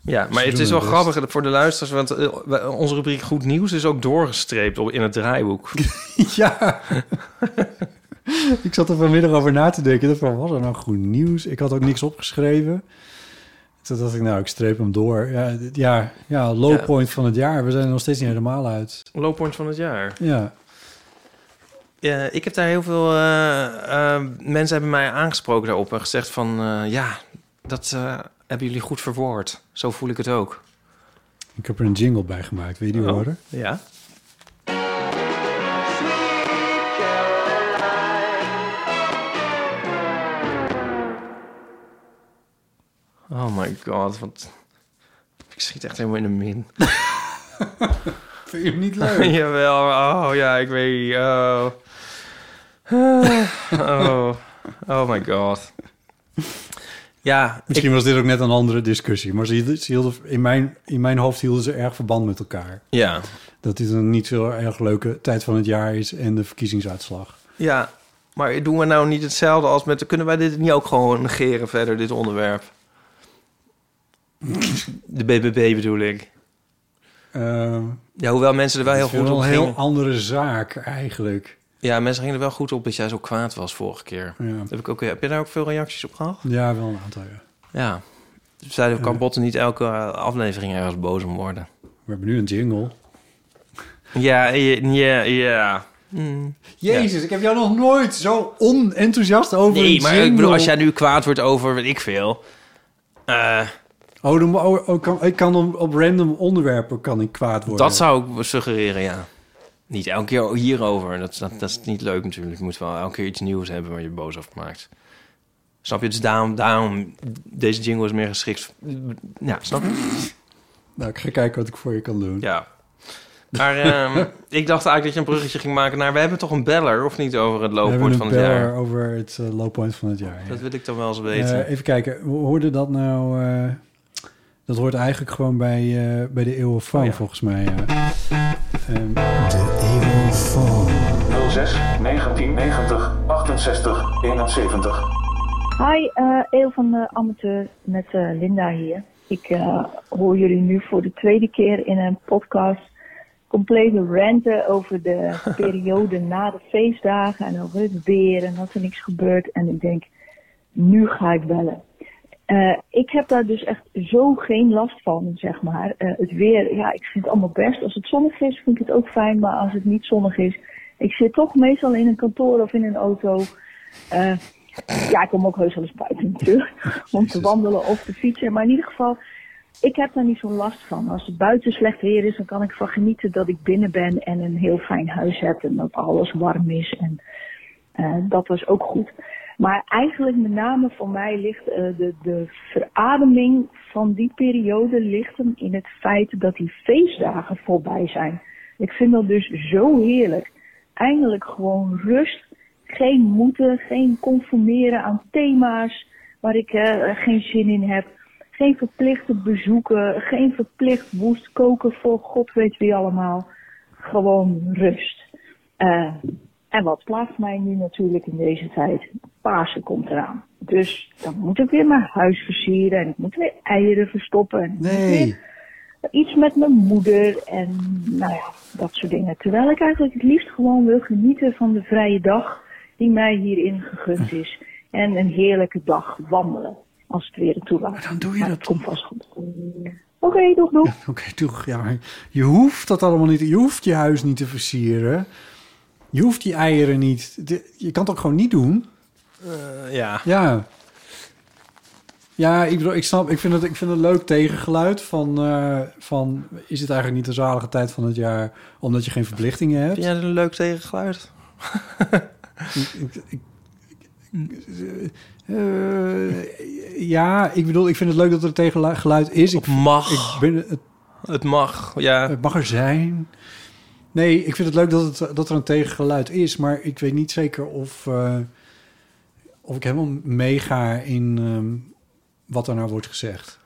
Speaker 2: ja maar het is wel grappig voor de luisteraars, want eh, onze rubriek Goed Nieuws is ook doorgestreept op, in het draaiboek. [laughs]
Speaker 1: ja. [laughs] ik zat er vanmiddag over na te denken. Van, was er nou goed nieuws? Ik had ook niks opgeschreven. Toen dacht ik, nou, ik streep hem door. Ja, dit- ja, ja low
Speaker 2: Ja.
Speaker 1: point van het jaar. We zijn er nog steeds niet helemaal uit.
Speaker 2: Low point van het jaar.
Speaker 1: Ja,
Speaker 2: Ja, ik heb daar heel veel eh, eh, mensen hebben mij aangesproken daarop en gezegd van eh, ja, dat hebben jullie goed verwoord. Zo voel ik het ook.
Speaker 1: ik heb er een jingle bij gemaakt. Wil je die
Speaker 2: Oh.
Speaker 1: horen?
Speaker 2: Ja. Oh my god, wat... Ik schiet echt helemaal in de min. [laughs]
Speaker 1: Vind je hem niet leuk? [laughs]
Speaker 2: Jawel, oh ja, ik weet... Oh. Ah, [laughs] oh. oh my god. Ja,
Speaker 1: Misschien was dit ook net een andere discussie. Maar ze hielden, ze hielden, in, mijn, in mijn hoofd hielden ze erg verband met elkaar.
Speaker 2: ja,
Speaker 1: Dat dit een niet zo erg leuke tijd van het jaar is en de verkiezingsuitslag.
Speaker 2: ja. Maar doen we nou niet hetzelfde als met... Kunnen wij dit niet ook gewoon negeren verder, dit onderwerp? De BBB bedoel ik.
Speaker 1: Ehm
Speaker 2: Ja, hoewel mensen er wel heel
Speaker 1: het is
Speaker 2: goed op
Speaker 1: een heel andere zaak eigenlijk.
Speaker 2: Ja, mensen gingen er wel goed op dat jij zo kwaad was vorige keer.
Speaker 1: Ja,
Speaker 2: Heb, ik ook, heb je daar ook veel reacties op gehad?
Speaker 1: ja wel een aantal, ja.
Speaker 2: Ja. Ze zeiden,
Speaker 1: Ja.
Speaker 2: kan Botten niet elke aflevering ergens boos om worden?
Speaker 1: We hebben nu een jingle.
Speaker 2: Ja, ja, ja. Mm.
Speaker 1: Jezus, ik heb jou nog nooit zo onenthousiast over
Speaker 2: Nee,
Speaker 1: een
Speaker 2: maar
Speaker 1: jingle.
Speaker 2: ik bedoel, als jij nu kwaad wordt over, weet ik veel... eh,
Speaker 1: Oh, dan, oh, oh, kan, ik kan op, random onderwerpen kan ik kwaad worden.
Speaker 2: dat zou ik suggereren, ja. Niet elke keer hierover. Dat, dat, dat is niet leuk natuurlijk. Je moet wel elke keer iets nieuws hebben waar je boos over maakt. Snap je? Dus daarom, daarom deze jingle is meer geschikt. Ja, snap je? [laughs]
Speaker 1: Nou, ik ga kijken wat ik voor je kan doen.
Speaker 2: Ja. Maar ehm, [laughs] ik dacht eigenlijk dat je een bruggetje ging maken naar... We hebben toch een beller, of niet, over het
Speaker 1: We hebben
Speaker 2: loopwoord
Speaker 1: een
Speaker 2: van het
Speaker 1: beller
Speaker 2: jaar?
Speaker 1: over het eh, point van het jaar. ja.
Speaker 2: Dat wil ik dan wel eens weten.
Speaker 1: Eh, even kijken, hoe hoorde dat nou... dat hoort eigenlijk gewoon bij, eh, bij de eeuwenfoon,
Speaker 2: Oh ja.
Speaker 1: volgens mij. Ehm, de eeuwenfoon.
Speaker 3: 06 1990 68 71.
Speaker 4: Hi, eh Eel van de Amateur met eh, Linda hier. Ik eh, hoor jullie nu voor de tweede keer in een podcast complete ranten over de [laughs] periode na de feestdagen en over het weer en dat er niks gebeurt. En ik denk, nu ga ik bellen. Eh, ik heb daar dus echt zo geen last van, zeg maar. Eh, het weer, ja, ik vind het allemaal best. Als het zonnig is, vind ik het ook fijn. Maar als het niet zonnig is, ik zit toch meestal in een kantoor of in een auto. Eh, ja, ik kom ook heus wel eens buiten natuurlijk. [laughs] Om te wandelen of te fietsen. Maar in ieder geval, ik heb daar niet zo'n last van. Als het buiten slecht weer is, dan kan ik ervan genieten dat ik binnen ben en een heel fijn huis heb. En dat alles warm is. En dat was ook goed. Maar eigenlijk met name voor mij ligt eh, de, de verademing van die periode ligt hem in het feit dat die feestdagen voorbij zijn. Ik vind dat dus zo heerlijk. Eindelijk gewoon rust. Geen moeten, geen conformeren aan thema's waar ik eh, geen zin in heb. Geen verplichte bezoeken, geen verplicht woest koken voor god weet wie allemaal. Gewoon rust. Eh, en wat plaagt mij nu natuurlijk in deze tijd? Pasen komt eraan. Dus dan moet ik weer mijn huis versieren en ik moet weer eieren verstoppen. En
Speaker 1: Nee.
Speaker 4: iets met mijn moeder en nou ja, dat soort dingen. Terwijl ik eigenlijk het liefst gewoon wil genieten van de vrije dag die mij hierin gegund is. En een heerlijke dag wandelen, als het weer ertoe laat.
Speaker 1: dan doe je
Speaker 4: Maar
Speaker 1: dat
Speaker 4: het komt vast goed. Oké, doeg doeg.
Speaker 1: Oké, doe. Ja, maar je hoeft dat allemaal niet. Je hoeft je huis niet te versieren. Je hoeft die eieren niet. je kan het ook gewoon niet doen.
Speaker 2: Eh, ja.
Speaker 1: Ja. Ja, ik, bedoel, ik snap. Ik vind het, ik vind het een leuk tegengeluid van, eh, van. Is het eigenlijk niet de zalige tijd van het jaar omdat je geen verplichtingen hebt?
Speaker 2: Vind jij het een leuk tegengeluid?
Speaker 1: Ik- ik- ik- ik- eh, ja, ik bedoel, ik vind het leuk dat er een tegengeluid is. Ik,
Speaker 2: Of mag.
Speaker 1: ik ben, het,
Speaker 2: Het mag, ja.
Speaker 1: het mag er zijn. Nee, ik vind het leuk dat, het, dat er een tegengeluid is, maar ik weet niet zeker of, eh, of ik helemaal meega in ehm, wat er nou wordt gezegd.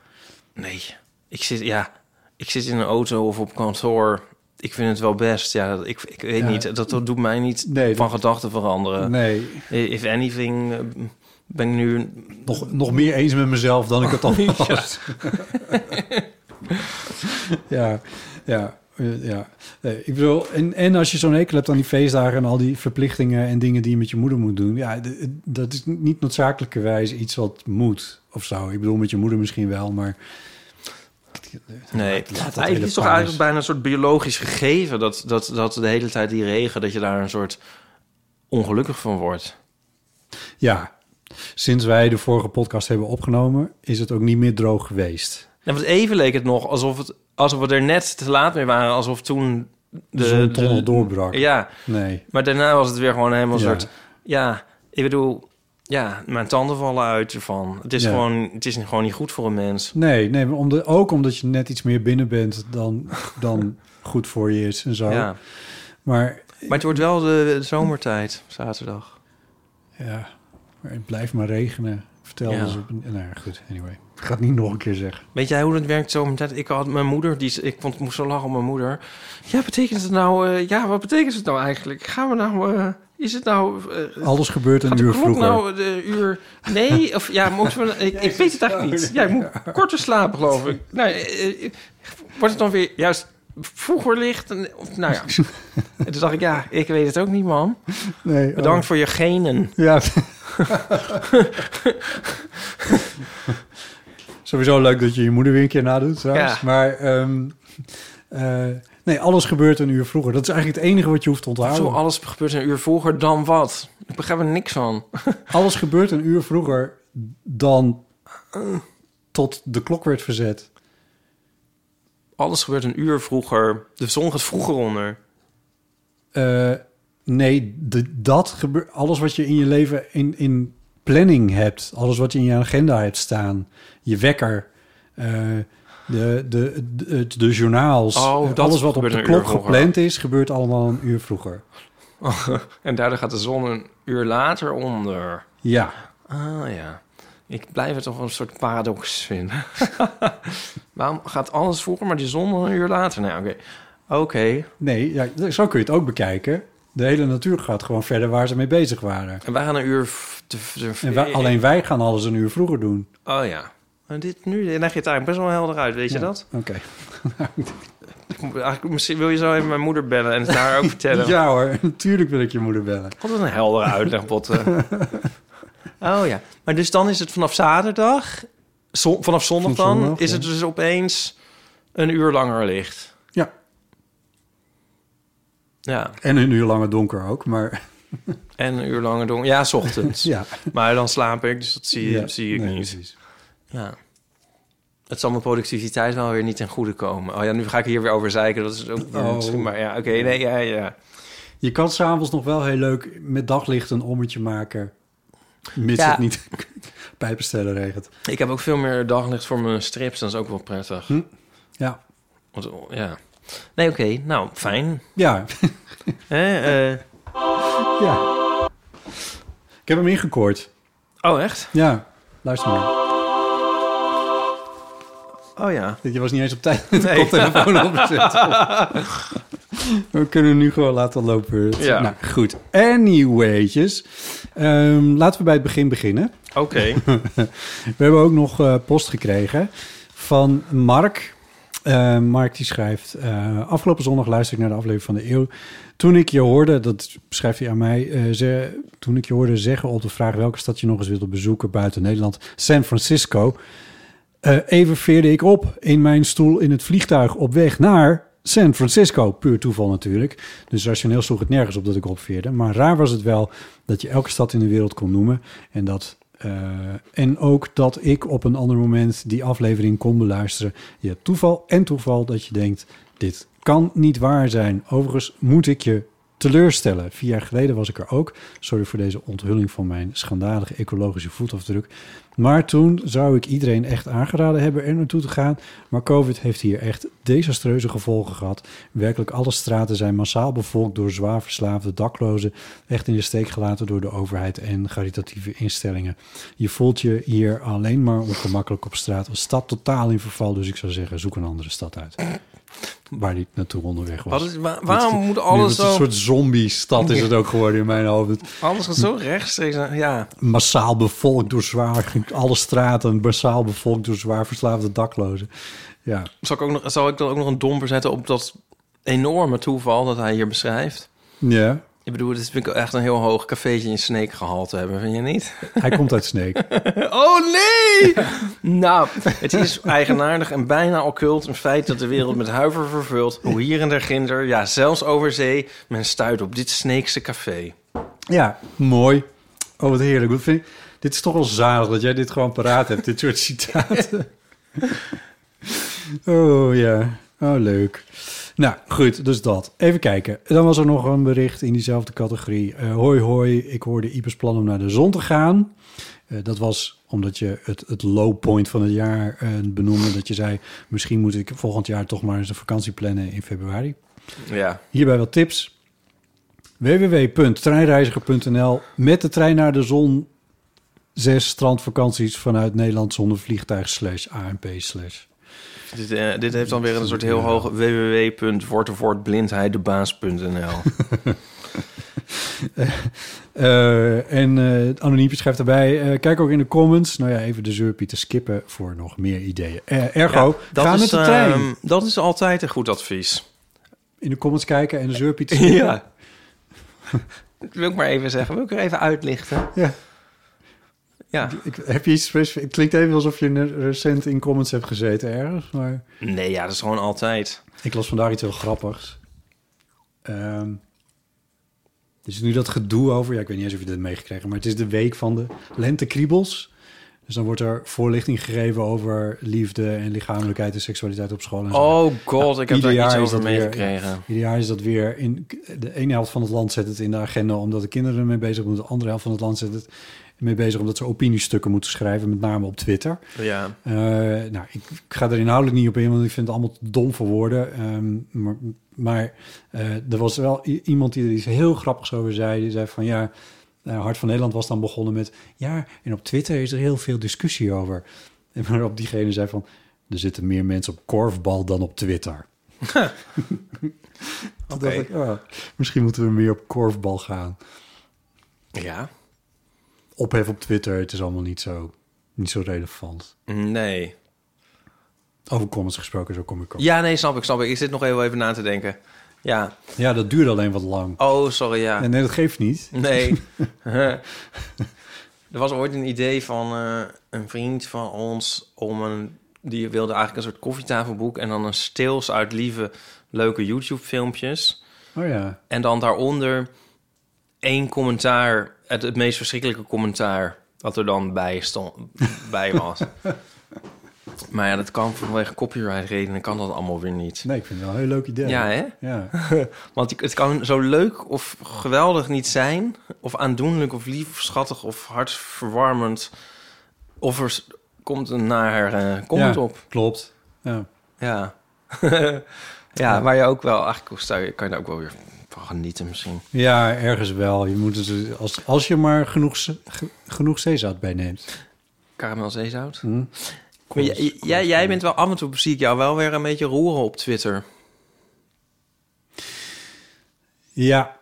Speaker 2: Nee. Ik zit, ja, ik zit in een auto of op kantoor. Ik vind het wel best. Ja, dat- ik, ik weet
Speaker 1: Ja.
Speaker 2: niet. Dat, dat doet mij niet
Speaker 1: Nee,
Speaker 2: van gedachten veranderen.
Speaker 1: Nee,
Speaker 2: If anything, eh, ben ik nu...
Speaker 1: nog, nog meer eens met mezelf dan ik het al [laughs] was. [laughs] ja, ja. Eh, ja, nee, ik bedoel, en, en als je zo'n hekel hebt aan die feestdagen en al die verplichtingen en dingen die je met je moeder moet doen, ja, dat is niet noodzakelijkerwijs iets wat moet of zo. Ik bedoel, met je moeder misschien wel, maar
Speaker 2: Nee, het is toch eigenlijk bijna een soort biologisch gegeven... Dat, dat, dat de hele tijd die regen, dat je daar een soort ongelukkig van wordt.
Speaker 1: ja, sinds wij de vorige podcast hebben opgenomen, is het ook niet meer droog geweest.
Speaker 2: En want even leek het nog alsof, het, alsof we er net te laat mee waren. Alsof toen
Speaker 1: De zon nog doorbrak.
Speaker 2: Ja,
Speaker 1: Nee.
Speaker 2: maar daarna was het weer gewoon helemaal
Speaker 1: Ja.
Speaker 2: soort... Ja, ik bedoel... Ja, mijn tanden vallen uit ervan. Het is,
Speaker 1: Ja.
Speaker 2: gewoon, het is gewoon niet goed voor een mens.
Speaker 1: Nee, nee maar om de, ook omdat je net iets meer binnen bent dan, dan [laughs] goed voor je is en zo.
Speaker 2: Ja.
Speaker 1: Maar
Speaker 2: Maar het wordt wel de, de zomertijd, zaterdag.
Speaker 1: ja, maar het blijft maar regenen. Vertel
Speaker 2: Ja.
Speaker 1: eens op een... Nou ja, goed, anyway. Ik ga het niet nog een keer zeggen.
Speaker 2: Weet jij hoe het werkt zomertijd? Ik had mijn moeder, die, ik vond, ik moest zo lachen om mijn moeder. Ja, betekent het nou... eh, ja, wat betekent het nou eigenlijk? Gaan we nou... eh, is het nou... eh,
Speaker 1: Alles gebeurt een uur vroeger.
Speaker 2: nou de uur... Nee, of ja, moeten we... Ik, ik weet het eigenlijk niet. Ja, ik moet korter slapen, geloof ik. Nou, wordt het dan weer juist vroeger licht? Of, nou ja. En [laughs] toen dacht ik, ja, ik weet het ook niet, man.
Speaker 1: Nee, oh.
Speaker 2: Bedankt voor je genen.
Speaker 1: Ja. [laughs] [laughs] Sowieso leuk dat je je moeder weer een keer nadoet trouwens.
Speaker 2: Ja.
Speaker 1: Maar ehm, eh, nee, alles gebeurt een uur vroeger. Dat is eigenlijk het enige wat je hoeft te onthouden.
Speaker 2: Zo, alles gebeurt een uur vroeger dan wat? Ik begrijp er niks van. [laughs]
Speaker 1: Alles gebeurt een uur vroeger dan tot de klok werd verzet.
Speaker 2: Alles gebeurt een uur vroeger. De zon gaat vroeger onder.
Speaker 1: Eh, nee, de, dat gebeurt. Alles wat je in je leven in, in planning hebt, alles wat je in je agenda hebt staan, je wekker, eh, de, de, de, de journaals,
Speaker 2: Oh,
Speaker 1: eh, alles wat op de klok gepland is, gebeurt allemaal een uur vroeger. [laughs]
Speaker 2: En daardoor gaat de zon een uur later onder.
Speaker 1: Ja,
Speaker 2: Ah ja. Ik blijf het toch een soort paradox vinden. [laughs] Waarom gaat alles vroeger, maar die zon een uur later? Nee, oké. Oké.
Speaker 1: nee, ja, zo kun je het ook bekijken. De hele natuur gaat gewoon verder waar ze mee bezig waren.
Speaker 2: En wij gaan een uur... f- Te, te-
Speaker 1: En wij, alleen wij gaan alles een uur vroeger doen.
Speaker 2: Oh ja. En dit, nu leg je het eigenlijk best wel helder uit, weet je dat?
Speaker 1: Oké. [laughs]
Speaker 2: Eigenlijk, misschien wil je zo even mijn moeder bellen en het haar ook vertellen. [laughs]
Speaker 1: Ja hoor, [laughs] natuurlijk wil ik je moeder bellen.
Speaker 2: Wat een heldere uitleg, Botte. oh ja. Maar dus dan is het vanaf zaterdag, zon- vanaf zondag dan,
Speaker 1: zondag,
Speaker 2: is
Speaker 1: ja.
Speaker 2: het dus opeens een uur langer licht.
Speaker 1: Ja.
Speaker 2: Ja,
Speaker 1: En een uur langer donker ook, maar
Speaker 2: en een uur langer donker. Ja, 's ochtends. [laughs]
Speaker 1: ja.
Speaker 2: Maar dan slaap ik, dus dat zie,
Speaker 1: Ja,
Speaker 2: zie ik
Speaker 1: nee,
Speaker 2: niet.
Speaker 1: precies.
Speaker 2: Ja. Het zal mijn productiviteit wel weer niet ten goede komen. Oh ja, nu ga ik hier weer over zeiken. Dat is ook weer
Speaker 1: Oh.
Speaker 2: maar ja, oké, nee, ja, ja.
Speaker 1: Je kan s'avonds nog wel heel leuk met daglicht een ommetje maken. Mits
Speaker 2: Ja.
Speaker 1: het niet [laughs] pijpenstellen regent.
Speaker 2: Ik heb ook veel meer daglicht voor mijn strips. Dat is ook wel prettig.
Speaker 1: Hm. Ja.
Speaker 2: Want, ja. Nee, oké. Nou, fijn.
Speaker 1: Ja,
Speaker 2: eh,
Speaker 1: ja. Ik heb hem ingekoord.
Speaker 2: oh, echt?
Speaker 1: Ja, luister maar.
Speaker 2: Oh ja.
Speaker 1: Je was niet eens op tijd de
Speaker 2: Nee.
Speaker 1: koptelefoon opgezet. [laughs] We kunnen nu gewoon laten lopen.
Speaker 2: Ja.
Speaker 1: Nou, goed. Anywaytjes. Ehm, laten we bij het begin beginnen.
Speaker 2: Oké. [laughs]
Speaker 1: We hebben ook nog eh, post gekregen van Mark. Eh, Mark die schrijft... eh, afgelopen zondag luisterde ik naar de aflevering van de eeuw. Toen ik je hoorde, dat schrijft hij aan mij... eh, ze, toen ik je hoorde zeggen op de vraag... welke stad je nog eens wilde bezoeken buiten Nederland... San Francisco... even veerde ik op in mijn stoel in het vliegtuig op weg naar San Francisco. Puur toeval natuurlijk. Dus rationeel sloeg het nergens op dat ik opveerde. Maar raar was het wel dat je elke stad in de wereld kon noemen. En, dat, eh, en ook dat ik op een ander moment die aflevering kon beluisteren. Je hebt toeval en toeval dat je denkt, dit kan niet waar zijn. Overigens moet ik je teleurstellen. Vier jaar geleden was ik er ook. Sorry voor deze onthulling van mijn schandalige ecologische voetafdruk. Maar toen zou ik iedereen echt aangeraden hebben er naartoe te gaan. Maar COVID heeft hier echt desastreuze gevolgen gehad. Werkelijk alle straten zijn massaal bevolkt door zwaar verslaafde daklozen. Echt in de steek gelaten door de overheid en caritatieve instellingen. Je voelt je hier alleen maar ongemakkelijk op straat. Een stad totaal in verval. Dus ik zou zeggen, zoek een andere stad uit. Waar die naartoe onderweg was.
Speaker 2: Wat is, wa- waarom moet alles
Speaker 1: is Een
Speaker 2: zo...
Speaker 1: soort zombie-stad is het ook geworden in mijn hoofd.
Speaker 2: Alles gaat zo rechtstreeks... Ja.
Speaker 1: Massaal bevolkt door zwaar... Alle straten massaal bevolkt door zwaar verslaafde daklozen. Ja,
Speaker 2: Zal ik, ook nog, zal ik dan ook nog een domper zetten op dat enorme toeval dat hij hier beschrijft.
Speaker 1: Ja,
Speaker 2: Ik bedoel, dit vind ik echt een heel hoog cafeetje in Sneek gehalte hebben, vind je niet?
Speaker 1: hij komt uit Sneek. [laughs]
Speaker 2: Oh nee! [laughs] nou, het is eigenaardig en bijna occult een feit dat de wereld met huiver vervult. Hoe hier en daar ginder, ja, zelfs over zee, men stuit op dit Sneekse café.
Speaker 1: Ja, mooi. Oh, wat heerlijk. Wat vind ik- Dit is toch wel zalig dat jij dit gewoon paraat hebt, dit soort citaten. [laughs] oh ja, oh leuk. Nou, goed, dus dat. Even kijken. Dan was er nog een bericht in diezelfde categorie. Eh, hoi, hoi, ik hoorde Ipers plan om naar de zon te gaan. Eh, dat was omdat je het, het low point van het jaar eh, benoemde. Dat je zei, misschien moet ik volgend jaar toch maar eens een vakantie plannen in februari.
Speaker 2: Ja,
Speaker 1: Hierbij wat tips. www.treinreiziger.nl Met de trein naar de zon. Zes strandvakanties vanuit Nederland zonder vliegtuig slash ANP slash.
Speaker 2: Dit, eh, dit heeft dan weer een soort heel hoog www.wortevoortblindheiddebaas.nl [laughs]
Speaker 1: Eh, en eh Anoniempje schrijft daarbij... eh, kijk ook in de comments. Nou ja, even de zeurpie te skippen voor nog meer ideeën. Ergo,
Speaker 2: dat
Speaker 1: ga
Speaker 2: is,
Speaker 1: met de trein.
Speaker 2: ehm, dat is altijd een goed advies.
Speaker 1: in de comments kijken en de zeurpie te [laughs] skippen.
Speaker 2: Ja. Dat wil ik maar even zeggen. Wil ik er even uitlichten?
Speaker 1: Ja.
Speaker 2: Ja.
Speaker 1: Ik, heb je iets specifiek? Het klinkt even alsof je recent in comments hebt gezeten ergens. Maar
Speaker 2: Nee, ja, dat is gewoon altijd.
Speaker 1: ik las vandaag iets heel grappigs. Er is nu dat gedoe over... Ja, ik weet niet eens of je dit meegekregen... maar het is de week van de lentekriebels. Dus dan wordt er voorlichting gegeven over liefde... en lichamelijkheid en seksualiteit op school. En zo.
Speaker 2: Oh god, ik heb daar iets over meegekregen.
Speaker 1: Ieder jaar is dat weer in de ene helft van het land zet het in de agenda omdat de kinderen ermee bezig moeten. De andere helft van het land zet het mee bezig omdat ze opiniestukken moeten schrijven, met name op Twitter.
Speaker 2: Ja.
Speaker 1: Eh, nou, ik, ik ga er inhoudelijk niet op in, want ik vind het allemaal dom voor woorden. Ehm, maar maar eh, er was wel iemand die er iets heel grappigs over zei. Die zei van ja, eh, Hart van Nederland was dan begonnen met ja, en op Twitter is er heel veel discussie over. En waarop diegene zei van er zitten meer mensen op korfbal dan op Twitter. [laughs] [laughs] Ik, oh, misschien moeten we meer op korfbal gaan.
Speaker 2: Ja?
Speaker 1: Ophef op Twitter, het is allemaal niet zo, niet zo relevant.
Speaker 2: Nee.
Speaker 1: Over comments gesproken, zo kom ik op.
Speaker 2: Ja, nee, snap ik, snap ik. Ik zit nog heel even na te denken. Ja.
Speaker 1: Ja, dat duurde alleen wat lang.
Speaker 2: Oh, sorry, ja.
Speaker 1: En nee, dat geeft niet.
Speaker 2: Nee. [laughs] [laughs] er was ooit een idee van eh, een vriend van ons om een... Die wilde eigenlijk een soort koffietafelboek en dan een stils uit lieve, leuke YouTube-filmpjes.
Speaker 1: Oh ja.
Speaker 2: En dan daaronder één commentaar, het, het meest verschrikkelijke commentaar, wat er dan bij, stond, bij was. [laughs] maar ja, dat kan vanwege copyright redenen, kan dat allemaal weer niet.
Speaker 1: Nee, ik vind het wel een heel leuk idee.
Speaker 2: Ja, hè?
Speaker 1: Ja. [laughs]
Speaker 2: Want het kan zo leuk of geweldig niet zijn, of aandoenlijk of lief of schattig of hartverwarmend. Of er komt een naar eh comment
Speaker 1: Ja,
Speaker 2: op.
Speaker 1: Klopt. Ja. [laughs]
Speaker 2: Ja. ja, waar je ook wel, eigenlijk kan je daar ook wel weer van genieten misschien.
Speaker 1: ja, ergens wel. Je moet het, als, als je maar genoeg, ge- genoeg zeezout bij neemt.
Speaker 2: Karamel zeezout.
Speaker 1: Hm?
Speaker 2: Jij, jij, jij bent wel af en toe, zie ik jou wel weer een beetje roeren op Twitter.
Speaker 1: Ja,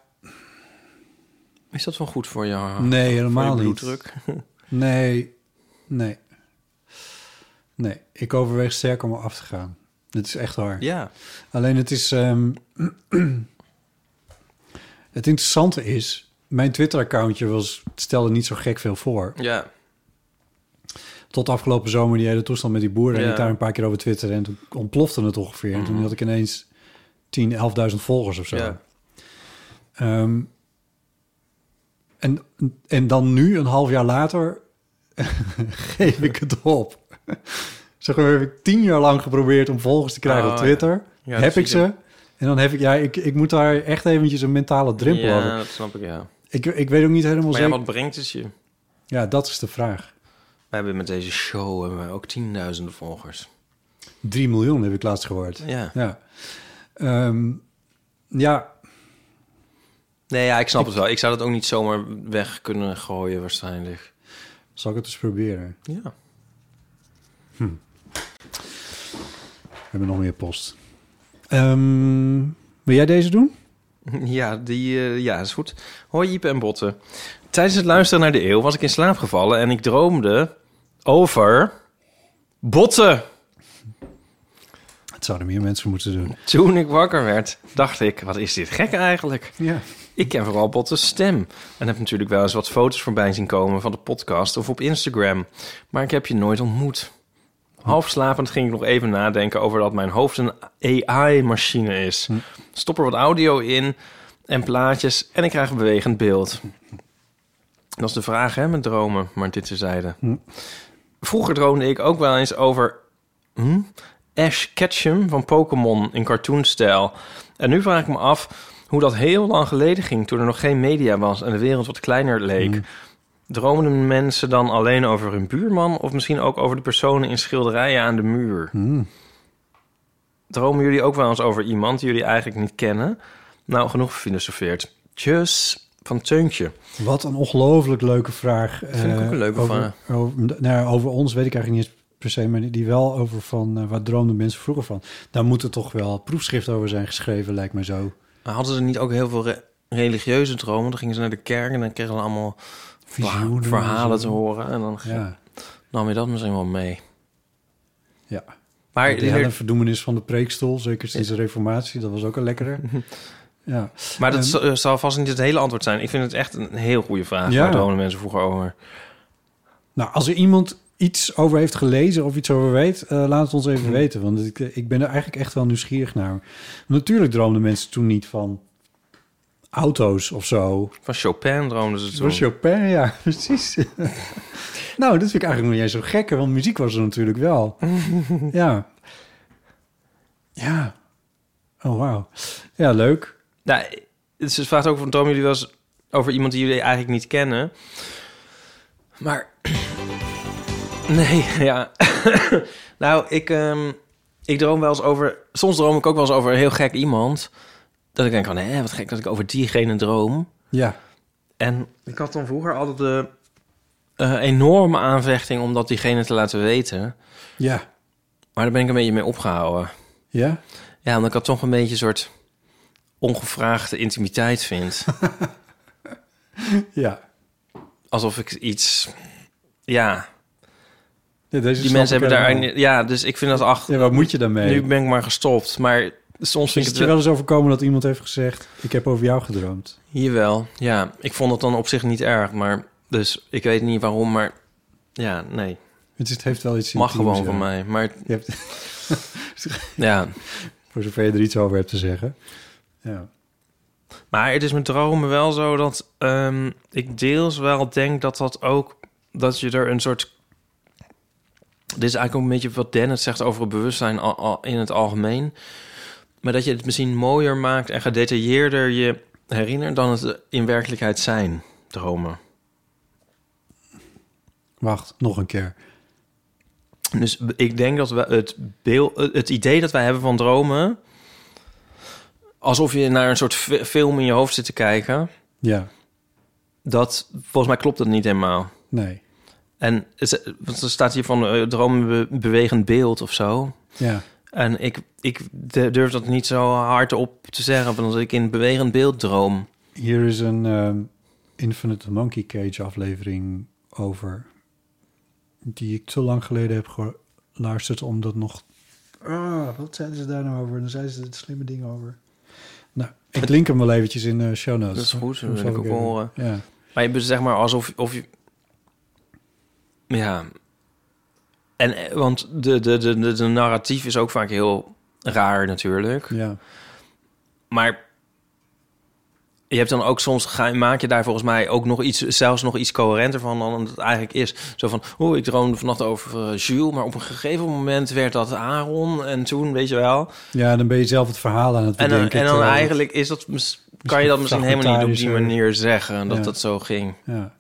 Speaker 2: Is dat wel goed voor jou?
Speaker 1: Nee,
Speaker 2: voor
Speaker 1: helemaal
Speaker 2: je
Speaker 1: niet. [laughs] nee, nee. Nee, ik overweeg sterk om af te gaan. Dit is echt waar.
Speaker 2: ja.
Speaker 1: Alleen het is... ehm, [clears throat] het interessante is... Mijn Twitter-accountje was, stelde niet zo gek veel voor.
Speaker 2: Ja.
Speaker 1: Tot afgelopen zomer die hele toestand met die boeren. En ik daar een paar keer over twitterde. En toen ontplofte het ongeveer. En toen had ik ineens 10, 11.000 volgers of zo.
Speaker 2: Ja.
Speaker 1: Ehm, en, en dan nu, een half jaar later, [laughs] geef ik het op. Zeg maar, heb ik tien jaar lang geprobeerd om volgers te krijgen
Speaker 2: Oh,
Speaker 1: op
Speaker 2: ja.
Speaker 1: Twitter.
Speaker 2: Ja,
Speaker 1: heb ik ze. En dan heb ik, ja, ik, ik moet daar echt eventjes een mentale drempel
Speaker 2: ja,
Speaker 1: over.
Speaker 2: dat snap ik, ja.
Speaker 1: Ik, ik weet ook niet helemaal
Speaker 2: Maar ja,
Speaker 1: zeker.
Speaker 2: wat brengt het je?
Speaker 1: Ja, dat is de vraag.
Speaker 2: We hebben met deze show hebben wij ook tienduizenden volgers.
Speaker 1: 3 miljoen heb ik laatst gehoord.
Speaker 2: Ja.
Speaker 1: Ja. Ehm, ja,
Speaker 2: Nee, ja, ik snap het wel. Ik zou dat ook niet zomaar weg kunnen gooien waarschijnlijk.
Speaker 1: zal ik het eens proberen.
Speaker 2: Ja.
Speaker 1: We hebben nog meer post. Ehm, wil jij deze doen? [laughs]
Speaker 2: Ja, die, eh, ja, is goed. Hoi Iep en Botten. Tijdens het luisteren naar de eeuw was ik in slaap gevallen en ik droomde over botten.
Speaker 1: Dat zouden meer mensen moeten doen.
Speaker 2: Toen ik wakker werd, dacht ik, wat is dit gek eigenlijk?
Speaker 1: Ja.
Speaker 2: Ik ken vooral Botte's stem. En heb natuurlijk wel eens wat foto's voorbij zien komen van de podcast of op Instagram. Maar ik heb je nooit ontmoet. Half slapend ging ik nog even nadenken over dat mijn hoofd een AI-machine is. Stop er wat audio in en plaatjes en ik krijg een bewegend beeld. Dat is de vraag, hè, met dromen, maar dit terzijde. Vroeger droomde ik ook wel eens over hm, Ash Ketchum van Pokémon in cartoonstijl. En nu vraag ik me af hoe dat heel lang geleden ging... toen er nog geen media was en de wereld wat kleiner leek. Dromen mensen dan alleen over hun buurman... of misschien ook over de personen in schilderijen aan de muur? Dromen jullie ook wel eens over iemand die jullie eigenlijk niet kennen? Nou, genoeg gefilosofeerd. Tjus, van Teuntje.
Speaker 1: Wat een ongelooflijk leuke vraag.
Speaker 2: Vind ik ook
Speaker 1: eh,
Speaker 2: een leuke
Speaker 1: over,
Speaker 2: vraag.
Speaker 1: Over, nou, over ons weet ik eigenlijk niet per se, maar die wel over van eh, waar droomden mensen vroeger van. Daar moeten toch wel proefschrift over zijn geschreven, lijkt me zo.
Speaker 2: Maar hadden ze niet ook heel veel re- religieuze dromen? Dan gingen ze naar de kerk en dan kregen ze allemaal
Speaker 1: Visioenen
Speaker 2: verhalen
Speaker 1: en
Speaker 2: te horen. En dan
Speaker 1: Ja,
Speaker 2: nam je dat misschien wel mee.
Speaker 1: ja.
Speaker 2: Maar
Speaker 1: de hele verdoemenis van de preekstoel, zeker sinds de reformatie, dat was ook een lekkere. [laughs] Ja,
Speaker 2: Maar dat eh, zal vast niet het hele antwoord zijn. Ik vind het echt een heel goede vraag.
Speaker 1: Ja.
Speaker 2: Waar dromen mensen vroeger over?
Speaker 1: Nou, als er iemand iets over heeft gelezen of iets over weet, eh, laat het ons even weten. Want ik, eh, ik ben er eigenlijk echt wel nieuwsgierig naar. Natuurlijk droomden mensen toen niet van auto's of zo.
Speaker 2: Van Chopin droomden ze
Speaker 1: was Chopin, ja, [laughs] precies. nou, dat vind ik eigenlijk nog niet eens zo gek, want muziek was er natuurlijk wel. [laughs] ja. Ja. Oh, wauw. Ja, leuk.
Speaker 2: Nou, ze vraagt ook van dromen jullie eens over iemand die jullie eigenlijk niet kennen? Maar [clears throat] nee, [laughs] ja. nou, ik, ehm, ik droom wel eens over. Soms droom ik ook wel eens over een heel gek iemand. Dat ik denk van, hé, wat gek dat ik over diegene droom.
Speaker 1: Ja.
Speaker 2: En ik had dan vroeger altijd de eh, enorme aanvechting om dat diegene te laten weten.
Speaker 1: Ja.
Speaker 2: Maar daar ben ik een beetje mee opgehouden.
Speaker 1: Ja?
Speaker 2: Ja, omdat ik dat toch een beetje een soort ongevraagde intimiteit vind. [laughs]
Speaker 1: Ja.
Speaker 2: Alsof ik iets... Ja,
Speaker 1: Ja, deze
Speaker 2: die mensen hebben daar... Ja, dus ik vind dat... Ach,
Speaker 1: Ja, wat moet je daarmee?
Speaker 2: nu ben ik maar gestopt. Maar soms
Speaker 1: Is
Speaker 2: vind ik
Speaker 1: het je wel eens overkomen dat iemand heeft gezegd... ik heb over jou gedroomd?
Speaker 2: Hier wel, ja. Ik vond het dan op zich niet erg, maar... Dus ik weet niet waarom, maar... Ja, nee.
Speaker 1: Het, is, het heeft wel iets
Speaker 2: Mag gewoon
Speaker 1: ja.
Speaker 2: van mij. Maar
Speaker 1: Je hebt, [laughs]
Speaker 2: ja...
Speaker 1: voor zover je er iets over hebt te zeggen. Ja.
Speaker 2: Maar het is met dromen wel zo dat ehm, ik deels wel denk dat dat ook... dat je er een soort... Dit is eigenlijk ook een beetje wat Dennis zegt over het bewustzijn in het algemeen. Maar dat je het misschien mooier maakt en gedetailleerder je herinnert... dan het in werkelijkheid zijn, dromen.
Speaker 1: Wacht, nog een keer.
Speaker 2: Dus ik denk dat we het, beeld, het idee dat wij hebben van dromen... alsof je naar een soort fi- film in je hoofd zit te kijken...
Speaker 1: Ja,
Speaker 2: dat volgens mij klopt dat niet helemaal.
Speaker 1: nee.
Speaker 2: En er staat hier van eh, dromen be- bewegend beeld of zo.
Speaker 1: Ja,
Speaker 2: En ik, ik durf dat niet zo hard op te zeggen, want ik in bewegend beeld droom.
Speaker 1: hier is een ehm, Infinite Monkey Cage aflevering over... die ik te lang geleden heb geluisterd om dat nog... Ah, wat zeiden ze daar nou over? Dan zeiden ze er slimme dingen over. Nou, ik link hem wel eventjes in de show notes.
Speaker 2: Dat is goed, dat wil ik ook horen.
Speaker 1: Ja.
Speaker 2: Maar je bent zeg maar alsof of je... Ja. En, eh, want de, de, de, de, de narratief is ook vaak heel raar natuurlijk.
Speaker 1: ja.
Speaker 2: Maar je hebt dan ook soms, ga, maak je daar volgens mij ook nog iets, zelfs nog iets coherenter van dan het eigenlijk is. Zo van, oh, ik droomde vannacht over eh, Jules, maar op een gegeven moment werd dat Aaron en toen, weet je wel.
Speaker 1: ja, dan ben je zelf het verhaal aan het
Speaker 2: En dan,
Speaker 1: bedenken.
Speaker 2: en dan
Speaker 1: terwijl het-
Speaker 2: eigenlijk is dat, kan je dat misschien helemaal niet op die
Speaker 1: eh,
Speaker 2: manier zeggen, dat
Speaker 1: ja.
Speaker 2: dat zo ging.
Speaker 1: Ja.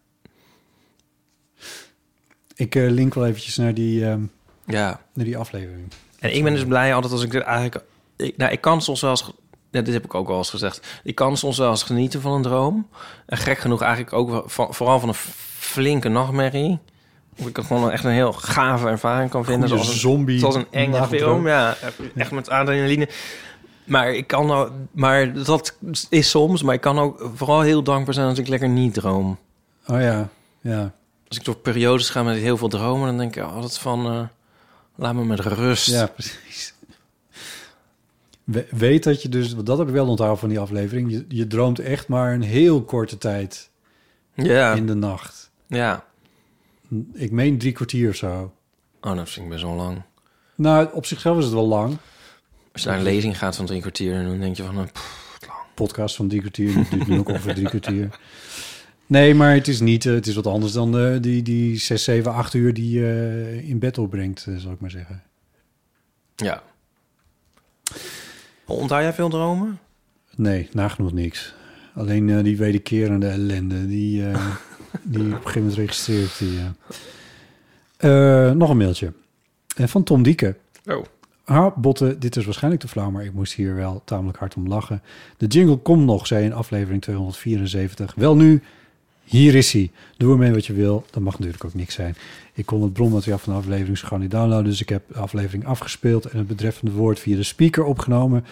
Speaker 1: Ik eh, link wel eventjes naar die, ehm,
Speaker 2: Ja.
Speaker 1: naar die aflevering.
Speaker 2: En ik ben dus blij altijd als ik dit eigenlijk... Ik, nou, ik kan soms wel eens... Ja, dit heb ik ook wel eens gezegd. Ik kan soms wel eens genieten van een droom. En gek genoeg eigenlijk ook wel van, vooral van een flinke nachtmerrie. Of ik het gewoon echt een heel gave ervaring kan vinden.
Speaker 1: Goeie
Speaker 2: Zoals een,
Speaker 1: zombie
Speaker 2: zoals een enge
Speaker 1: nachtdroom.
Speaker 2: film. Ja, echt met adrenaline. Maar ik kan nou, maar dat is soms. Maar ik kan ook vooral heel dankbaar zijn als ik lekker niet droom.
Speaker 1: Oh ja, ja.
Speaker 2: Als ik door periodes ga met heel veel dromen, dan denk ik altijd van... eh, laat me met rust.
Speaker 1: Ja, precies. we- weet dat je dus... Dat heb ik wel onthouden van die aflevering. Je, je droomt echt maar een heel korte tijd
Speaker 2: Ja,
Speaker 1: in de nacht.
Speaker 2: ja.
Speaker 1: Ik meen drie kwartier of zo.
Speaker 2: Oh, dat vind ik best wel lang.
Speaker 1: Nou, op zichzelf is het wel lang.
Speaker 2: Als je naar een lezing gaat van drie kwartier... dan denk je van... eh, pff,
Speaker 1: Podcast van drie kwartier. Duurt nu ook ongeveer drie kwartier. [laughs] Nee, maar het is niet... eh, het is wat anders dan eh, die, die zes, zeven, acht uur die je in bed opbrengt, eh, zal ik maar zeggen.
Speaker 2: ja. Onthoud jij veel dromen?
Speaker 1: Nee, nagenoeg niks. Alleen eh, die wederkerende ellende, die, eh, [laughs] die op een gegeven moment registreert. Die, eh. Eh, nog een mailtje. Van Tom Dieke.
Speaker 2: Oh.
Speaker 1: Ha, botten, dit is waarschijnlijk te flauw, maar ik moest hier wel tamelijk hard om lachen. De jingle komt nog, zei in aflevering 274. Wel nu, hier is hij. Doe ermee wat je wil. Dat mag natuurlijk ook niks zijn. Ik kon het bronmateriaal van de aflevering zo gewoon niet downloaden. Dus ik heb de aflevering afgespeeld en het betreffende woord via de speaker opgenomen.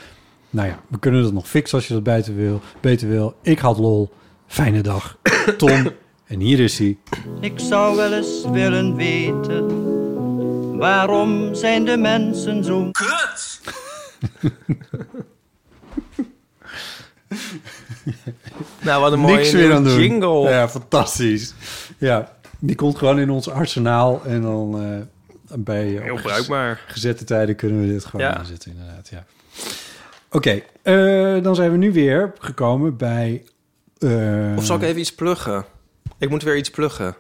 Speaker 1: Nou ja, we kunnen dat nog fixen als je dat beter wil. Beter wil. Ik had lol. Fijne dag. [coughs] Tom. En hier is hij.
Speaker 5: Ik zou wel eens willen weten waarom zijn de mensen zo [laughs] [laughs]
Speaker 2: Nou, wat een mooie
Speaker 1: Niks weer aan doen.
Speaker 2: jingle.
Speaker 1: Ja, fantastisch. Ja, die komt gewoon in ons arsenaal. En dan eh, bij eh,
Speaker 2: Heel bruikbaar.
Speaker 1: gezette tijden kunnen we dit gewoon
Speaker 2: Ja.
Speaker 1: aanzetten, inderdaad. Ja. Oké, eh, dan zijn we nu weer gekomen bij...
Speaker 2: Of zal ik even iets pluggen? Ik moet weer iets pluggen.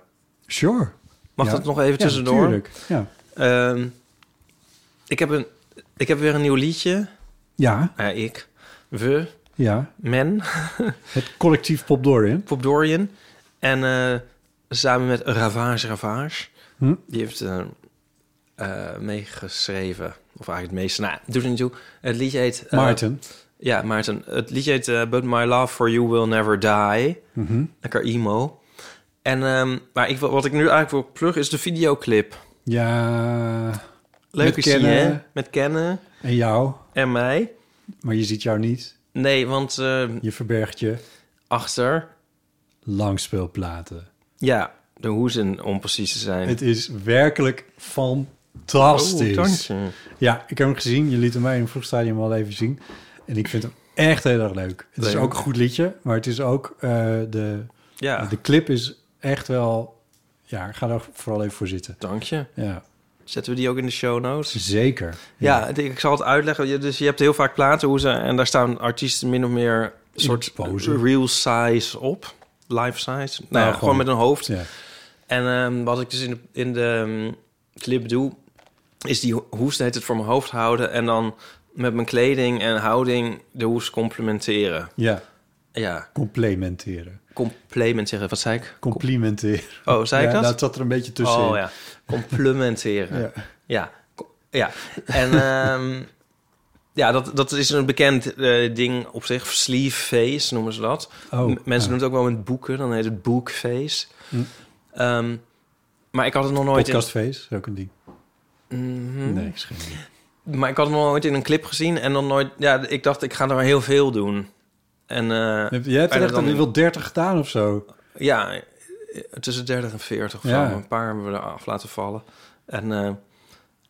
Speaker 1: Sure.
Speaker 2: Mag
Speaker 1: Ja.
Speaker 2: dat nog even
Speaker 1: Ja,
Speaker 2: tussendoor?
Speaker 1: natuurlijk. Ja.
Speaker 2: Ehm, ik, heb een, ik heb weer een nieuw liedje.
Speaker 1: Ja,
Speaker 2: Ja, ik. We.
Speaker 1: Ja.
Speaker 2: Men. [laughs]
Speaker 1: Het collectief Pop Dorian.
Speaker 2: Pop Dorian. En eh, samen met Ravage Ravage.
Speaker 1: Hm?
Speaker 2: Die heeft eh, eh, meegeschreven. Of eigenlijk het meeste. Nou, doet er niet toe. Het liedje heet...
Speaker 1: Maarten.
Speaker 2: Ja, Maarten. Het liedje heet But My Love For You Will Never Die.
Speaker 1: Mhm.
Speaker 2: Lekker emo. En ehm, maar ik, wat ik nu eigenlijk wil pluggen is de videoclip.
Speaker 1: Ja,
Speaker 2: Leuk is die, hè? Met Kennen
Speaker 1: en jou.
Speaker 2: en mij.
Speaker 1: Maar je ziet jou niet.
Speaker 2: Nee, want eh,
Speaker 1: Je verbergt je
Speaker 2: achter...
Speaker 1: langspeelplaten.
Speaker 2: Ja, de hoezen om precies te zijn.
Speaker 1: Het is werkelijk fantastisch.
Speaker 2: Oh, dank je.
Speaker 1: Ja, ik heb hem gezien. Je liet hem mij in een vroeg stadium al even zien. En ik vind hem echt heel erg leuk. Het is ook een goed liedje, maar het is ook... eh, de,
Speaker 2: Ja,
Speaker 1: de clip is echt wel... Ja, ga er vooral even voor zitten.
Speaker 2: dank je.
Speaker 1: Ja,
Speaker 2: Zetten we die ook in de show notes?
Speaker 1: zeker.
Speaker 2: Ja, ik- ik zal het uitleggen. Je- Dus je hebt heel vaak platenhoezen en daar staan artiesten min of meer een soort real size op. Life size. Nou, ja,
Speaker 1: gewoon-
Speaker 2: gewoon met een hoofd.
Speaker 1: Ja.
Speaker 2: En ehm, wat ik dus in de, in de ehm, clip doe, is die ho- hoes de hele tijd voor mijn hoofd houden en dan met mijn kleding en houding de hoes complementeren.
Speaker 1: ja,
Speaker 2: Ja,
Speaker 1: complementeren.
Speaker 2: Complementeren. Wat zei ik?
Speaker 1: Complimenteren.
Speaker 2: Oh, zei
Speaker 1: ja,
Speaker 2: ik dat?
Speaker 1: Nou, het zat er een beetje tussenin.
Speaker 2: Oh ja, complementeren.
Speaker 1: Ja.
Speaker 2: Ja, ja. En ehm, ja, dat, dat is een bekend eh, ding op zich. Sleeve face noemen ze dat.
Speaker 1: Oh,
Speaker 2: Mensen
Speaker 1: ja.
Speaker 2: doen het ook wel met boeken. Dan heet het bookface.
Speaker 1: Hm.
Speaker 2: Ehm, maar ik had het nog nooit
Speaker 1: Podcastface, is ook een ding.
Speaker 2: in... Mhm.
Speaker 1: Nee, is geen.
Speaker 2: Maar ik had het nog nooit in een clip gezien. En dan nooit... Ja, ik dacht, ik ga er heel veel doen. En
Speaker 1: Jij hebt er echt dan wel 30 gedaan of zo.
Speaker 2: ja, eh, tussen 30 en 40 of
Speaker 1: Ja.
Speaker 2: zo. Een paar hebben we er af laten vallen. En eh,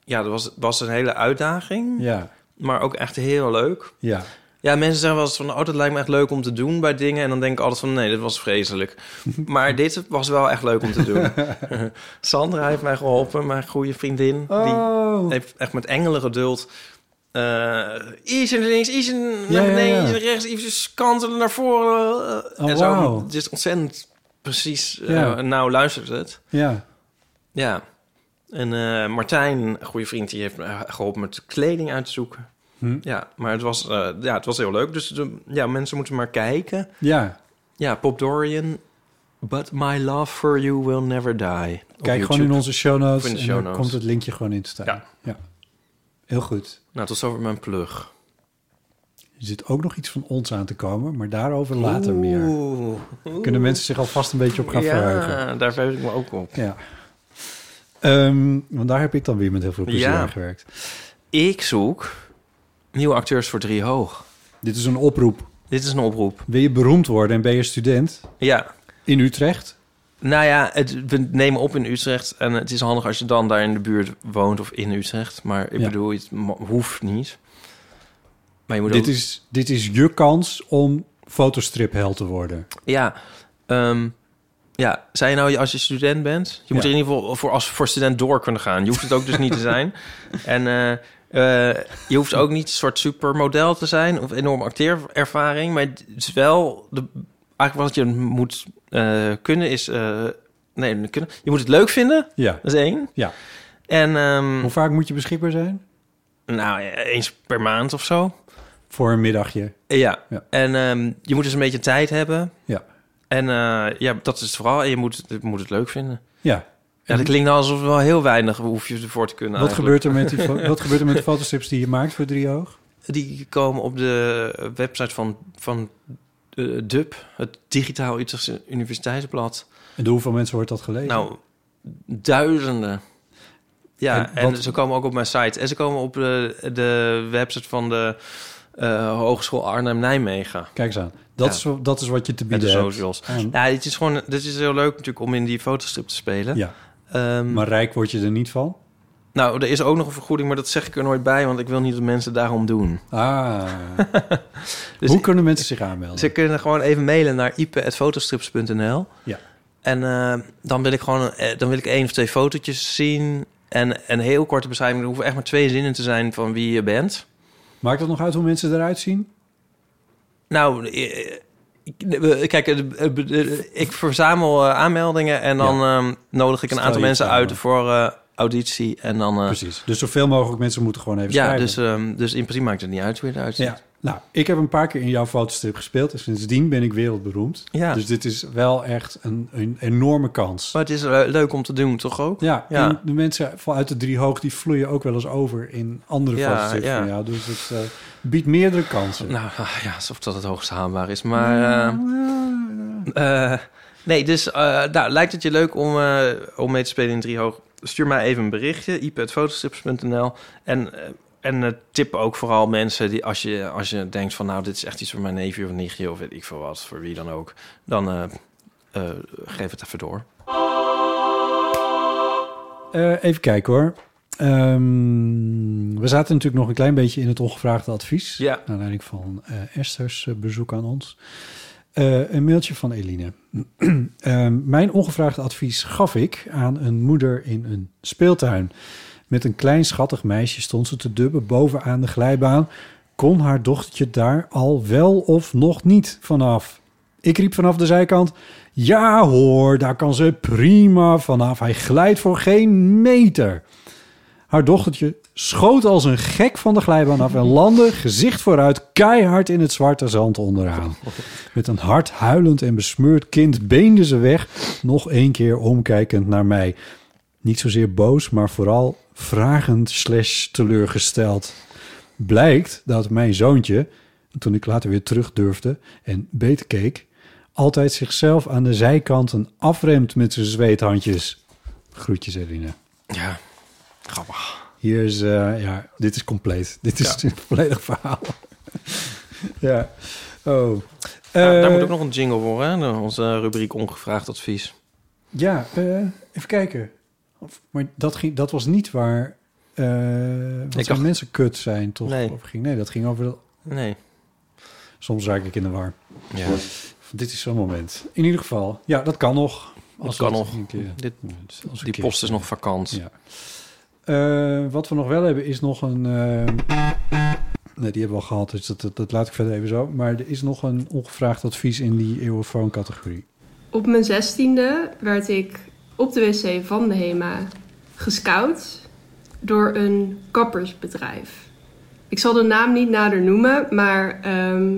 Speaker 2: ja, dat was, was een hele uitdaging.
Speaker 1: Ja,
Speaker 2: Maar ook echt heel leuk.
Speaker 1: ja.
Speaker 2: Ja, mensen zeggen wel eens van... oh, dat lijkt me echt leuk om te doen bij dingen. En dan denk ik altijd van... nee, dit was vreselijk. [laughs] maar dit was wel echt leuk om te doen. [laughs] Sandra heeft mij geholpen, mijn goede vriendin. Die
Speaker 1: Oh,
Speaker 2: heeft echt met engelen geduld... eh iets naar links, iets naar beneden, iets naar rechts, iets kantelen naar voren. eh,
Speaker 1: Oh,
Speaker 2: en zo. Het is ontzettend precies. nou luistert het.
Speaker 1: ja.
Speaker 2: Ja. En Martijn, een goede vriend, die heeft me geholpen met kleding uit te zoeken.
Speaker 1: Hm.
Speaker 2: Ja, maar het was, eh, ja, het was heel leuk. Dus de, ja, mensen moeten maar kijken.
Speaker 1: Ja,
Speaker 2: Ja, Pop Dorian. But my love for you will never die.
Speaker 1: Kijk gewoon in onze show notes
Speaker 2: Of in de
Speaker 1: en dan komt het linkje gewoon in te staan.
Speaker 2: Ja.
Speaker 1: ja. Heel goed.
Speaker 2: Nou, tot zover mijn plug.
Speaker 1: Er zit ook nog iets van ons aan te komen, maar daarover later meer.
Speaker 2: Oeh.
Speaker 1: Kunnen mensen zich alvast een beetje op gaan verheugen.
Speaker 2: Ja, daar verheug ik me ook op.
Speaker 1: Ja. Ehm, want daar heb ik dan weer met heel veel plezier
Speaker 2: Ja.
Speaker 1: aan gewerkt.
Speaker 2: Ik zoek nieuwe acteurs voor drie hoog.
Speaker 1: Dit is een oproep.
Speaker 2: Dit is een oproep.
Speaker 1: Wil je beroemd worden en ben je student
Speaker 2: Ja,
Speaker 1: in Utrecht?
Speaker 2: Nou ja, het, we nemen op in Utrecht. En het is handig als je dan daar in de buurt woont of in Utrecht. Maar ik
Speaker 1: Ja.
Speaker 2: bedoel, het hoeft niet. Maar je moet
Speaker 1: Dit
Speaker 2: ook...
Speaker 1: is, dit is je kans om fotostripheld te worden.
Speaker 2: Ja, ehm, ja, zei je nou als je student bent? Je moet
Speaker 1: Ja.
Speaker 2: er in ieder geval voor, als voor student door kunnen gaan. Je hoeft het ook dus niet te zijn. [laughs] En eh, eh, je hoeft ook niet een soort supermodel te zijn of enorm acteerervaring. Maar het is wel de, eigenlijk wat je moet eh, kunnen is. eh, nee, kunnen. Je moet het leuk vinden.
Speaker 1: Ja.
Speaker 2: Dat is één.
Speaker 1: Ja.
Speaker 2: En ehm,
Speaker 1: Hoe vaak moet je beschikbaar zijn?
Speaker 2: nou, eens per maand of zo.
Speaker 1: Voor een middagje.
Speaker 2: Ja.
Speaker 1: Ja.
Speaker 2: En ehm, je moet dus een beetje tijd hebben.
Speaker 1: Ja.
Speaker 2: En eh, ja, dat is het vooral. En je moet, je moet het leuk vinden.
Speaker 1: Ja.
Speaker 2: Ja, dat klinkt nou alsof er wel heel weinig hoef je ervoor te kunnen.
Speaker 1: Wat
Speaker 2: eigenlijk.
Speaker 1: gebeurt, er met die, [laughs] wat gebeurt er met de fotostrips die je maakt voor Driehoog?
Speaker 2: Die komen op de website van, van eh, DUB, het Digitaal Utrechtse Universiteitsblad.
Speaker 1: En door hoeveel mensen wordt dat gelezen?
Speaker 2: Nou, duizenden. Ja,
Speaker 1: En
Speaker 2: en,
Speaker 1: wat-
Speaker 2: ze komen ook op mijn site. En ze komen op de, de website van de eh, Hogeschool Arnhem-Nijmegen.
Speaker 1: Kijk eens aan. Dat,
Speaker 2: Ja.
Speaker 1: is, dat is wat je te
Speaker 2: de
Speaker 1: bieden hebt.
Speaker 2: socials. Ja, het is gewoon, dit is heel leuk natuurlijk om in die fotostrip te spelen.
Speaker 1: Ja,
Speaker 2: Ehm,
Speaker 1: maar rijk word je er niet van?
Speaker 2: Nou, er is ook nog een vergoeding, maar dat zeg ik er nooit bij, want ik wil niet dat mensen daarom doen.
Speaker 1: Ah. [laughs]
Speaker 2: Dus
Speaker 1: Hoe kunnen mensen zich aanmelden?
Speaker 2: Ze kunnen gewoon even mailen naar ipe.fotostrips.nl.
Speaker 1: Ja.
Speaker 2: En eh, dan wil ik gewoon eh, dan wil ik één of twee fotootjes zien. En een heel korte beschrijving. Er hoeven echt maar twee zinnen te zijn van wie je bent.
Speaker 1: Maakt het nog uit hoe mensen eruit zien?
Speaker 2: Nou, eh, kijk, ik verzamel aanmeldingen en dan ehm, nodig ik een aantal mensen uit voor auditie. En dan, eh,
Speaker 1: Precies. Dus zoveel mogelijk mensen moeten gewoon even
Speaker 2: ja,
Speaker 1: schrijven.
Speaker 2: dus, ehm, dus in principe maakt het niet uit hoe je eruit ziet.
Speaker 1: Ja. Nou, ik heb een paar keer in jouw fotostrip gespeeld. En sindsdien ben ik wereldberoemd.
Speaker 2: Ja.
Speaker 1: Dus dit is wel echt een, een enorme kans.
Speaker 2: Maar het is eh, leuk om te doen, toch ook?
Speaker 1: Ja,
Speaker 2: Ja.
Speaker 1: en de mensen vanuit de driehoog... die vloeien ook wel eens over in andere
Speaker 2: Ja,
Speaker 1: fotostrips
Speaker 2: ja.
Speaker 1: van jou. Dus het eh, biedt meerdere kansen.
Speaker 2: Nou ja, alsof dat het hoogst haalbaar is. Maar eh, eh, nee, dus nou, lijkt het je leuk om, om mee te spelen in Driehoog? Stuur mij even een berichtje, ip.fotostrips.nl. En, eh, en eh, tip ook vooral mensen die als je, als je denkt van... nou, dit is echt iets voor mijn neefje of nichtje of weet ik veel wat, voor wie dan ook. Dan eh, geef het even door.
Speaker 1: Even kijken hoor. Ehm, we zaten natuurlijk nog een klein beetje in het ongevraagde advies.
Speaker 2: Ja.
Speaker 1: Naar aanleiding van eh, Esther's bezoek aan ons. Eh, een mailtje van Eline. [clears throat] Ehm, mijn ongevraagde advies gaf ik aan een moeder in een speeltuin. Met een klein schattig meisje stond ze te dubben bovenaan de glijbaan. Kon haar dochtertje daar al wel of nog niet vanaf? Ik riep vanaf de zijkant... Ja hoor, daar kan ze prima vanaf. Hij glijdt voor geen meter. Haar dochtertje schoot als een gek van de glijbaan af... en landde gezicht vooruit keihard in het zwarte zand onderaan. Met een hard huilend en besmeurd kind beende ze weg... nog één keer omkijkend naar mij. Niet zozeer boos, maar vooral vragend slash teleurgesteld. Blijkt dat mijn zoontje, toen ik later weer terug durfde en beter keek... altijd zichzelf aan de zijkanten afremt met zijn zweethandjes. Groetjes, Eline.
Speaker 2: Ja, grappig.
Speaker 1: Hier is, eh, ja, dit is compleet. [laughs] Dit is een volledig verhaal. [laughs] ja. Oh.
Speaker 2: Daar
Speaker 1: Eh,
Speaker 2: moet ook nog een jingle voor, hè? Onze rubriek ongevraagd advies.
Speaker 1: Ja, eh, even kijken. Of, maar dat, ging, dat was niet waar wat
Speaker 2: Ik dacht-
Speaker 1: mensen kut zijn, toch?
Speaker 2: Nee.
Speaker 1: Of ging, nee, dat ging over... de-
Speaker 2: Nee.
Speaker 1: Soms raak ik in de war.
Speaker 2: Ja.
Speaker 1: Dit is zo'n moment. In ieder geval, ja, dat kan nog.
Speaker 2: Dat kan nog.
Speaker 1: het een keer-
Speaker 2: Dit,
Speaker 1: als
Speaker 2: die
Speaker 1: keer-
Speaker 2: post is nog vakant.
Speaker 1: Ja. Eh, wat we nog wel hebben is nog een... eh, nee, die hebben we al gehad, dus dat, dat, dat laat ik verder even zo. Maar er is nog een ongevraagd advies in die eeuwenfoon-categorie.
Speaker 6: Op mijn zestiende werd ik op de wc van de HEMA gescout door een kappersbedrijf. Ik zal de naam niet nader noemen, maar ehm,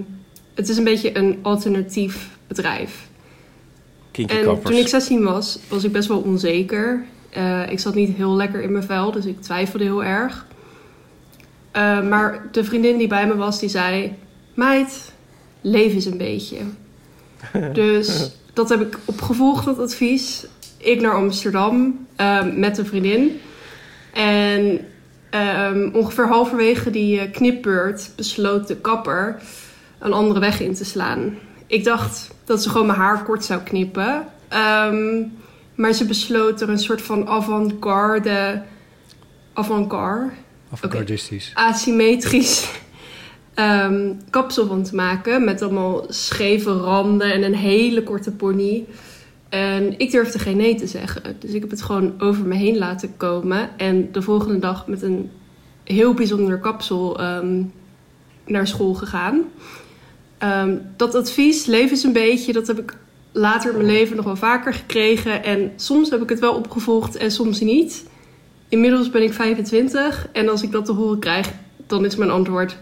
Speaker 6: het is een beetje een alternatief bedrijf.
Speaker 2: Kinky
Speaker 6: En
Speaker 2: kappers.
Speaker 6: toen ik 16 was, was ik best wel onzeker. Eh, ik zat niet heel lekker in mijn vel, dus ik twijfelde heel erg. Eh, maar de vriendin die bij me was, die zei... Meid, leef eens een beetje. [laughs] Dus dat heb ik opgevolgd, dat advies. Ik naar Amsterdam eh, met een vriendin. En ehm, ongeveer halverwege die eh, knipbeurt besloot de kapper een andere weg in te slaan. Ik dacht dat ze gewoon mijn haar kort zou knippen. Ehm, maar ze besloot er een soort van avant-garde... Avant-garde?
Speaker 1: Avant-gardistisch.
Speaker 6: asymmetrisch ehm, kapsel van te maken. Met allemaal scheve randen en een hele korte pony. En ik durfde geen nee te zeggen. Dus ik heb het gewoon over me heen laten komen. En de volgende dag met een heel bijzonder kapsel ehm, naar school gegaan. Ehm, dat advies, leef eens een beetje, dat heb ik later in mijn leven nog wel vaker gekregen. En soms heb ik het wel opgevolgd en soms niet. Inmiddels ben ik 25 en als ik dat te horen krijg, dan is mijn antwoord: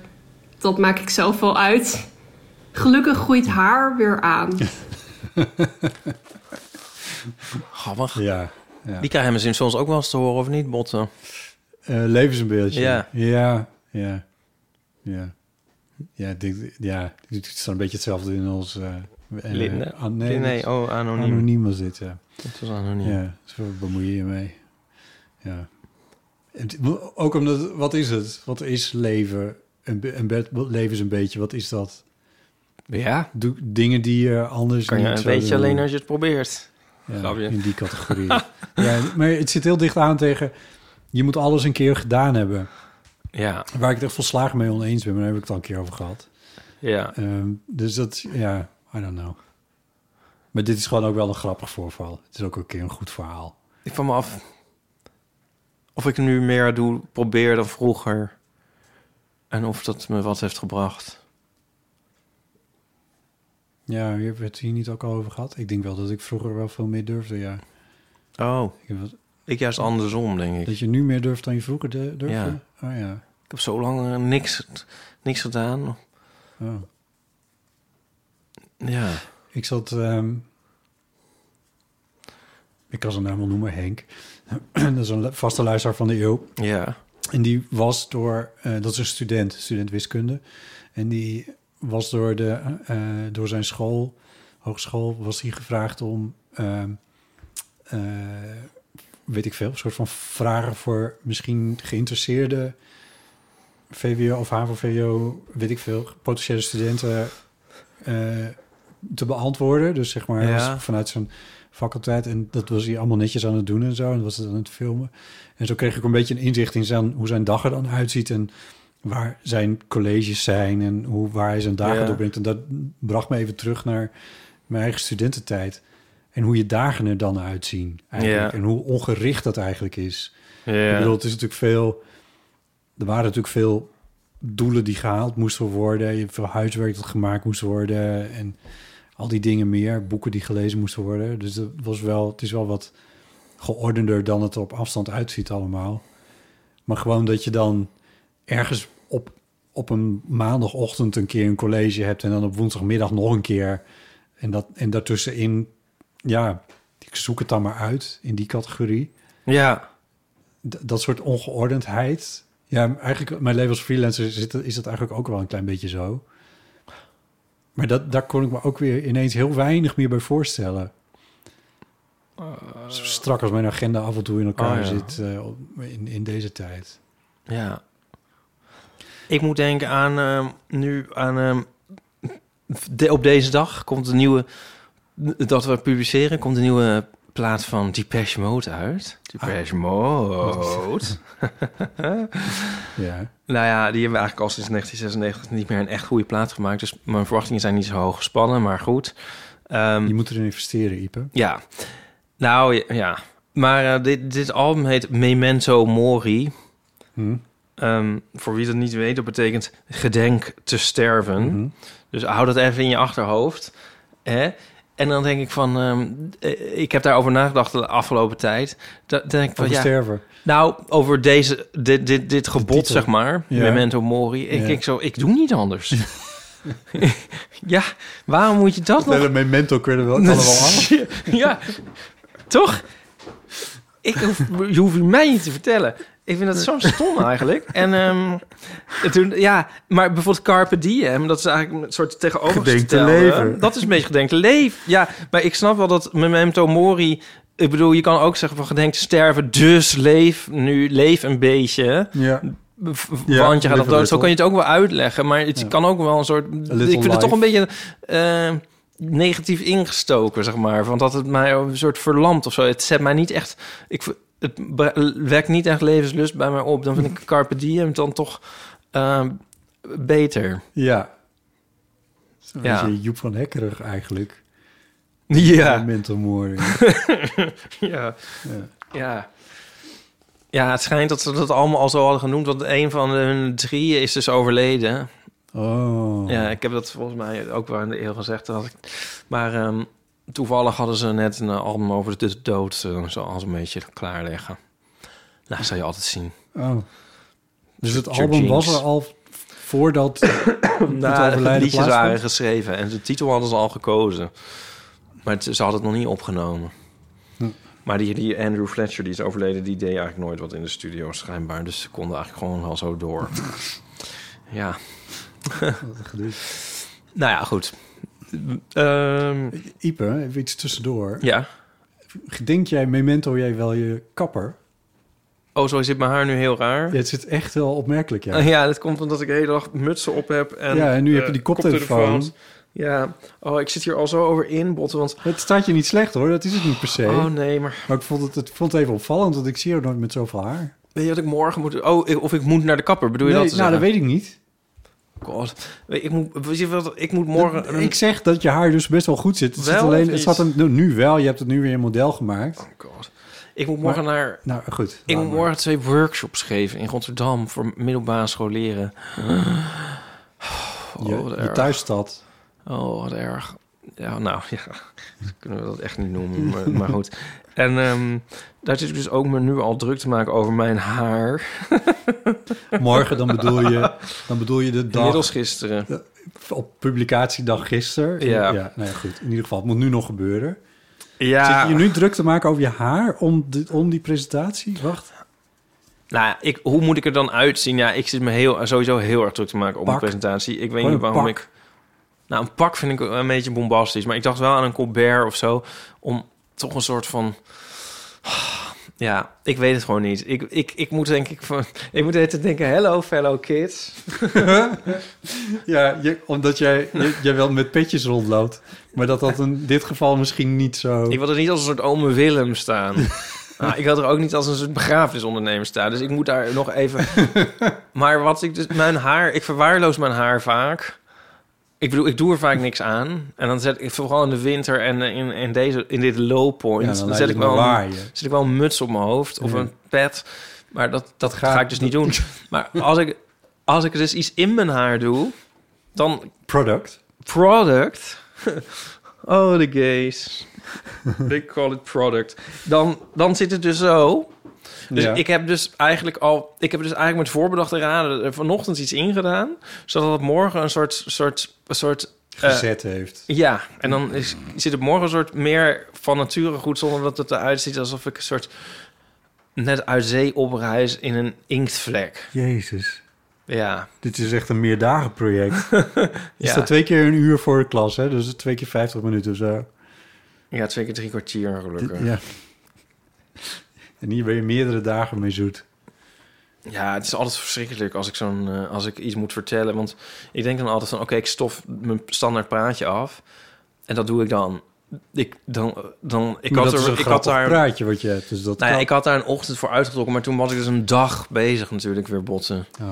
Speaker 6: dat maak ik zelf wel uit. Gelukkig groeit haar weer aan.
Speaker 2: Grappig.
Speaker 1: Ja. ja.
Speaker 2: Die krijgen misschien soms ook wel eens te horen, of niet, Botten?
Speaker 1: Eh, levensbeeldje.
Speaker 2: Ja.
Speaker 1: Ja, ja. Ja. Ja, ik denk, ja, het is dan een beetje hetzelfde in ons... eh,
Speaker 2: Linde?
Speaker 1: an-
Speaker 2: Nee, nee, oh, anoniem.
Speaker 1: Anoniem was dit, ja.
Speaker 2: Het was anoniem.
Speaker 1: Ja, zo bemoei je je mee. Ja. Het- ook omdat, wat is het? Wat is leven? Een, be- een bed, leven is een beetje, wat is dat?
Speaker 2: Ja.
Speaker 1: Doe dingen die je anders
Speaker 2: Kan je
Speaker 1: niet
Speaker 2: een beetje
Speaker 1: doen.
Speaker 2: alleen als je het probeert.
Speaker 1: Ja, in die categorie. [laughs] ja, maar het zit heel dicht aan tegen... Je moet alles een keer gedaan hebben.
Speaker 2: Ja.
Speaker 1: Waar ik het echt volslagen mee oneens ben, maar daar heb ik het al een keer over gehad.
Speaker 2: Ja.
Speaker 1: Ehm, dus dat, ja, I don't know. Maar dit is gewoon ook wel een grappig voorval. Het is ook een keer een goed verhaal.
Speaker 2: Ik van me af of ik nu meer doe, probeer dan vroeger. En of dat me wat heeft gebracht.
Speaker 1: Ja, je hebt het hier niet ook al over gehad. Ik denk wel dat ik vroeger wel veel meer durfde, ja.
Speaker 2: Oh,
Speaker 1: Ik heb wat-
Speaker 2: ik juist andersom, denk ik.
Speaker 1: dat je nu meer durft dan je vroeger de- durfde?
Speaker 2: Ja.
Speaker 1: Oh ja.
Speaker 2: Ik heb zo lang eh, niks, niks gedaan.
Speaker 1: Oh.
Speaker 2: Ja.
Speaker 1: Ik zat... ehm, ik kan zijn naam wel noemen, Henk. [clears throat] dat is een vaste luisteraar van de eeuw.
Speaker 2: Ja.
Speaker 1: En die was door, eh, dat is een student, student wiskunde. En die was door, de, eh, door zijn school, hogeschool, was hij gevraagd om, ehm, eh, weet ik veel, een soort van vragen voor misschien geïnteresseerde VWO of HAVO-VWO, weet ik veel, potentiële studenten te beantwoorden. Dus zeg maar,
Speaker 2: Ja.
Speaker 1: vanuit zijn faculteit. En dat was hij allemaal netjes aan het doen en zo. En was het aan het filmen. En zo kreeg ik een beetje een inzicht in zijn, hoe zijn dag er dan uitziet. En waar zijn colleges zijn. En hoe, waar hij zijn dagen
Speaker 2: Ja.
Speaker 1: doorbrengt. En dat bracht me even terug naar mijn eigen studententijd. En hoe je dagen er dan uitzien. Eigenlijk.
Speaker 2: Ja.
Speaker 1: En hoe ongericht dat eigenlijk is.
Speaker 2: Ja.
Speaker 1: Ik bedoel, het is natuurlijk veel... Er waren natuurlijk veel doelen die gehaald moesten worden. Je hebt veel huiswerk dat gemaakt moest worden. En al die dingen meer. Boeken die gelezen moesten worden. Dus dat was wel, het is wel wat geordender dan het er op afstand uitziet allemaal. Maar gewoon dat je dan ergens op, op een maandagochtend een keer een college hebt... en dan op woensdagmiddag nog een keer. En, dat, en daartussenin, ja, ik zoek het dan maar uit in die categorie
Speaker 2: Ja.
Speaker 1: d- dat soort ongeordendheid. Ja, eigenlijk, mijn leven als freelancer zit, is dat eigenlijk ook wel een klein beetje zo. Maar dat, daar kon ik me ook weer ineens heel weinig meer bij voorstellen. Zo strak als mijn agenda af en toe in elkaar
Speaker 2: Oh, ja.
Speaker 1: zit eh, in, in deze tijd.
Speaker 2: Ja. Ik moet denken aan ehm, nu aan ehm, de, op deze dag komt de nieuwe dat we publiceren komt de nieuwe plaat van Depeche Mode uit. Depeche Mode. [laughs]
Speaker 1: Ja.
Speaker 2: Nou ja, die hebben we eigenlijk al sinds 1996 niet meer een echt goede plaat gemaakt. Dus mijn verwachtingen zijn niet zo hoog gespannen, maar goed. Ehm,
Speaker 1: Je moet erin investeren, Ipe.
Speaker 2: ja. Nou ja. Maar eh, dit, dit album heet Memento Mori.
Speaker 1: Hm?
Speaker 2: Ehm, voor wie dat niet weet, dat betekent gedenk te sterven.
Speaker 1: Mhm.
Speaker 2: Dus hou dat even in je achterhoofd. Hè? En dan denk ik van, ehm, eh, ik heb daarover nagedacht de afgelopen tijd. Da- Dan denk ik van,
Speaker 1: Over
Speaker 2: ja,
Speaker 1: sterven.
Speaker 2: nou, over deze, dit, dit, dit gebod, zeg maar,
Speaker 1: Ja.
Speaker 2: Memento Mori. Ik,
Speaker 1: Ja.
Speaker 2: ik, zo, ik doe niet anders. ja, [laughs] waarom moet je dat nog?
Speaker 1: Een memento kunnen we allemaal af.
Speaker 2: ja, toch? Ik hoef, je hoeft mij niet te vertellen. Ik vind dat zo stom [laughs] eigenlijk. En ehm, toen, ja, maar bijvoorbeeld Carpe Diem, dat is eigenlijk een soort tegenovergestelde.
Speaker 1: Leven.
Speaker 2: Dat is een beetje gedenk te leven. Ja, maar ik snap wel dat Memento Mori... Ik bedoel, je kan ook zeggen van gedenk te sterven, dus leef nu, leef een beetje.
Speaker 1: Ja.
Speaker 2: Want je gaat
Speaker 1: a
Speaker 2: dood. Zo kan je het ook wel uitleggen. Maar het
Speaker 1: Ja.
Speaker 2: kan ook wel een soort... Ik vind het toch een beetje eh, negatief ingestoken, zeg maar. Want dat het mij een soort verlamt of zo. Het zet mij niet echt... Ik, het wekt niet echt levenslust bij mij op. Dan vind ik [laughs] Carpe Diem dan toch... eh, beter.
Speaker 1: Ja. Zo'n
Speaker 2: Ja.
Speaker 1: beetje Joep van Hekkerig eigenlijk.
Speaker 2: Ja. [laughs]
Speaker 1: Mental [laughs]
Speaker 2: ja. Ja. Ja, het schijnt dat ze dat allemaal al zo hadden genoemd. Want een van hun drieën is dus overleden.
Speaker 1: Oh.
Speaker 2: Ja, ik heb dat volgens mij ook wel in de eeuw gezegd. Dat ik, maar ehm, toevallig hadden ze net een album over de dood. eh, zo als een beetje klaarleggen. Nou, zal je altijd zien.
Speaker 1: Oh. Dus het album was er al voordat [coughs]
Speaker 2: Nou, de liedjes waren geschreven en de titel hadden ze al gekozen. Maar het- ze hadden het nog niet opgenomen.
Speaker 1: Hm.
Speaker 2: Maar die, die Andrew Fletcher, die is overleden, die deed eigenlijk nooit wat in de studio schijnbaar. Dus ze konden eigenlijk gewoon wel zo door. [laughs] ja. Nou ja, goed. Ehm,
Speaker 1: Ipe, even iets tussendoor.
Speaker 2: ja.
Speaker 1: Denk jij, memento jij wel je kapper?
Speaker 2: Oh, zo zit mijn haar nu heel raar.
Speaker 1: Ja, het zit echt wel opmerkelijk, ja.
Speaker 2: Ja, [laughs] ja dat komt omdat ik de hele dag mutsen op heb. En,
Speaker 1: Ja, en nu heb je
Speaker 2: eh,
Speaker 1: die koptelefoon.
Speaker 2: Ja. Oh, ik zit hier al zo over in, botten, want...
Speaker 1: Het staat je niet slecht hoor, dat is het niet per se.
Speaker 2: Oh nee, maar...
Speaker 1: Maar ik vond het, het vond het even opvallend, want ik zie jou nooit met zoveel haar.
Speaker 2: Weet je wat ik morgen moet... Oh, of ik moet naar de kapper, bedoel je dat
Speaker 1: nou, dat
Speaker 2: zeggen?
Speaker 1: weet ik niet.
Speaker 2: God. Ik moet, ik moet morgen... een-
Speaker 1: Ik zeg dat je haar dus best wel goed zit. Het, zit
Speaker 2: Wel
Speaker 1: alleen,
Speaker 2: of
Speaker 1: het zat er nu- wel, je hebt het nu weer een model gemaakt.
Speaker 2: Oh god. Ik moet morgen naar...
Speaker 1: Nou, goed.
Speaker 2: Ik moet
Speaker 1: maar.
Speaker 2: morgen twee workshops geven in Rotterdam voor middelbare scholieren. Oh,
Speaker 1: je, je thuisstad.
Speaker 2: Oh, wat erg. Ja, nou ja, [laughs] kunnen we dat echt niet noemen, maar, maar goed. En ehm, daar zit ik dus ook me nu al druk te maken over mijn haar. [laughs]
Speaker 1: Morgen, dan bedoel je, dan bedoel je de dag
Speaker 2: Inmiddels gisteren.
Speaker 1: op publicatiedag gisteren.
Speaker 2: Ja.
Speaker 1: ja. Nou ja, goed. In ieder geval, het moet nu nog gebeuren.
Speaker 2: Ja,
Speaker 1: Zit je nu druk te maken over je haar om, de, om die presentatie? Wacht.
Speaker 2: nou, ik, hoe moet ik er dan uitzien? Ja, ik zit me heel, sowieso heel erg druk te maken op
Speaker 1: Pak.
Speaker 2: een presentatie. Ik weet niet waarom
Speaker 1: pak.
Speaker 2: ik... Nou, een pak vind ik een beetje bombastisch. Maar ik dacht wel aan een Colbert of zo. Om toch een soort van... Ja, ik weet het gewoon niet. Ik, ik, ik moet denk ik van... Ik moet even denken, hello fellow kids. [laughs]
Speaker 1: Ja, je, omdat jij, je- jij wel met petjes rondloopt. Maar dat dat in dit geval misschien niet zo...
Speaker 2: Ik wil er niet als een soort ome Willem staan. Nou, [laughs] ik wil er ook niet als een soort begrafenisondernemer staan. Dus ik moet daar nog even... [laughs] maar wat ik dus... Mijn haar... Ik verwaarloos mijn haar vaak. Ik bedoel, ik doe er vaak niks aan. En dan zet ik vooral in de winter en in, in, deze, in dit low point...
Speaker 1: Ja, dan
Speaker 2: zet ik, wel een, zet ik wel een muts op mijn hoofd of
Speaker 1: Ja.
Speaker 2: een pet. Maar dat, dat ga ik dus niet doen. Maar als ik, als ik dus iets in mijn haar doe... dan
Speaker 1: Product.
Speaker 2: product. oh, de gays. They call it product. Dan, dan zit het dus zo. Dus
Speaker 1: Ja.
Speaker 2: ik heb dus eigenlijk al... Ik heb dus eigenlijk met voorbedachte raden er vanochtend iets ingedaan. Zodat het morgen een soort... soort, een soort eh,
Speaker 1: Gezet heeft.
Speaker 2: ja, en dan is, zit het morgen een soort meer van nature goed... zonder dat het eruit ziet alsof ik een soort... net uit zee opreis in een inktvlek.
Speaker 1: Jezus.
Speaker 2: Ja,
Speaker 1: Dit is echt een meerdagenproject. [laughs] Je
Speaker 2: Ja.
Speaker 1: staat twee keer een uur voor de klas, hè? Dus twee keer 50 minuten of zo.
Speaker 2: ja twee keer drie kwartier gelukkig.
Speaker 1: Ja. En hier ben je meerdere dagen mee zoet.
Speaker 2: Ja, het is altijd verschrikkelijk als ik, zo'n, eh, als ik iets moet vertellen. Want ik denk dan altijd van... oké, ik stof mijn standaard praatje af. En dat doe ik dan. Ik, dan, dan, ik
Speaker 1: maar
Speaker 2: had,
Speaker 1: dat is
Speaker 2: er,
Speaker 1: een
Speaker 2: ik had daar...
Speaker 1: praatje wat je hebt. Dus dat
Speaker 2: Nou ja, ik had daar een ochtend voor uitgetrokken... maar toen was ik dus een dag bezig natuurlijk weer botsen.
Speaker 1: Oh.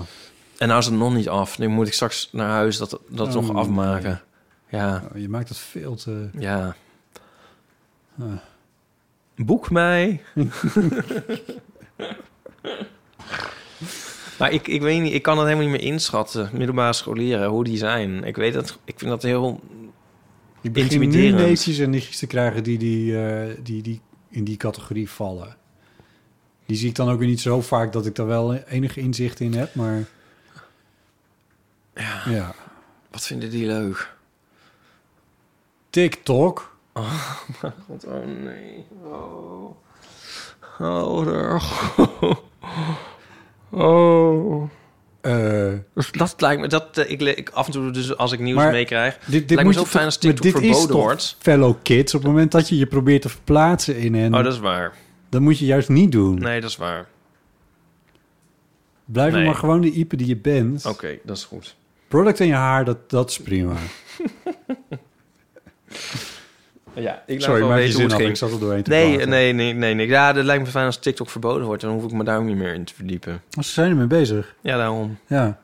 Speaker 2: En nou is het nog niet af. Nu moet ik straks naar huis dat, dat
Speaker 1: Oh,
Speaker 2: nog afmaken. Ja,
Speaker 1: Oh, je maakt het veel te...
Speaker 2: ja.
Speaker 1: Ah.
Speaker 2: Boek mij. maar ik, ik weet niet, ik kan het helemaal niet meer inschatten. Middelbare scholieren, hoe die zijn. Ik weet dat, ik vind dat heel...
Speaker 1: Je begint nu neefjes en nichtjes te krijgen die, die, eh, die, die in die categorie vallen. Die zie ik dan ook weer niet zo vaak dat ik daar wel enige inzicht in heb, maar
Speaker 2: Ja,
Speaker 1: ja.
Speaker 2: wat vinden die leuk?
Speaker 1: TikTok.
Speaker 2: Oh, mijn god, oh nee. Oh. Oh, daar. Oh.
Speaker 1: Eh,
Speaker 2: Dus dat lijkt me, dat eh, ik, af en toe dus als ik nieuws meekrijg,
Speaker 1: dit, dit
Speaker 2: lijkt me zo fijn als
Speaker 1: dit is
Speaker 2: verboden
Speaker 1: toch
Speaker 2: wordt.
Speaker 1: fellow kids. Op het moment dat je je probeert te verplaatsen in hen,
Speaker 2: Oh, dat is waar.
Speaker 1: dan moet je juist niet doen.
Speaker 2: Nee, dat is waar.
Speaker 1: Blijf
Speaker 2: Nee.
Speaker 1: maar gewoon de Ipe die je bent.
Speaker 2: Oké, dat is goed.
Speaker 1: Product in je haar, dat, dat is prima. [laughs]
Speaker 2: Ja, ik laat
Speaker 1: Sorry, maak je zin af. Ik zat er doorheen te
Speaker 2: Nee,
Speaker 1: praten.
Speaker 2: nee, nee, nee, nee. Ja, dat lijkt me fijn als TikTok verboden wordt. Dan hoef ik me daar ook niet meer in te verdiepen.
Speaker 1: Oh, Ze zijn ermee bezig.
Speaker 2: Ja, daarom.
Speaker 1: Ja.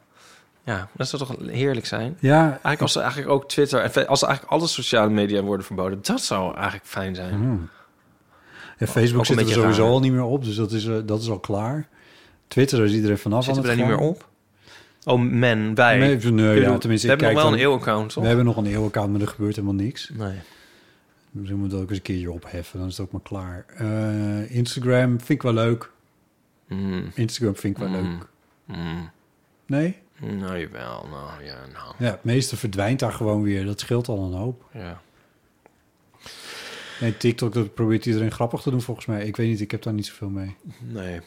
Speaker 2: Ja, dat zou toch heerlijk zijn?
Speaker 1: Ja,
Speaker 2: Eigenlijk als er eigenlijk ook Twitter... en Als eigenlijk alle sociale media worden verboden... dat zou eigenlijk fijn zijn.
Speaker 1: Hmm. Ja,
Speaker 2: Ook
Speaker 1: Facebook zit er sowieso
Speaker 2: raar.
Speaker 1: al niet meer op, dus dat is, eh, dat is al klaar. Twitter is iedereen vanaf
Speaker 2: Zitten we daar niet meer op? Oh, men, wij.
Speaker 1: Nee, ja, tenminste,
Speaker 2: we
Speaker 1: ik
Speaker 2: hebben nog wel een eeuwaccount, toch?
Speaker 1: We hebben nog een eeuwaccount, maar er gebeurt helemaal niks.
Speaker 2: Nee.
Speaker 1: Misschien moet dat ook eens een keertje opheffen, dan is het ook maar klaar. Eh, Instagram vind ik wel leuk.
Speaker 2: Mm.
Speaker 1: Instagram vind ik wel
Speaker 2: Mm.
Speaker 1: leuk.
Speaker 2: Mm.
Speaker 1: Nee?
Speaker 2: Nou, jawel. Nou, ja, nou.
Speaker 1: Ja, het meeste verdwijnt daar gewoon weer. Dat scheelt al een hoop.
Speaker 2: Ja.
Speaker 1: Nee, TikTok, dat probeert iedereen grappig te doen volgens mij. Ik weet niet, ik heb daar niet zoveel mee.
Speaker 2: Nee.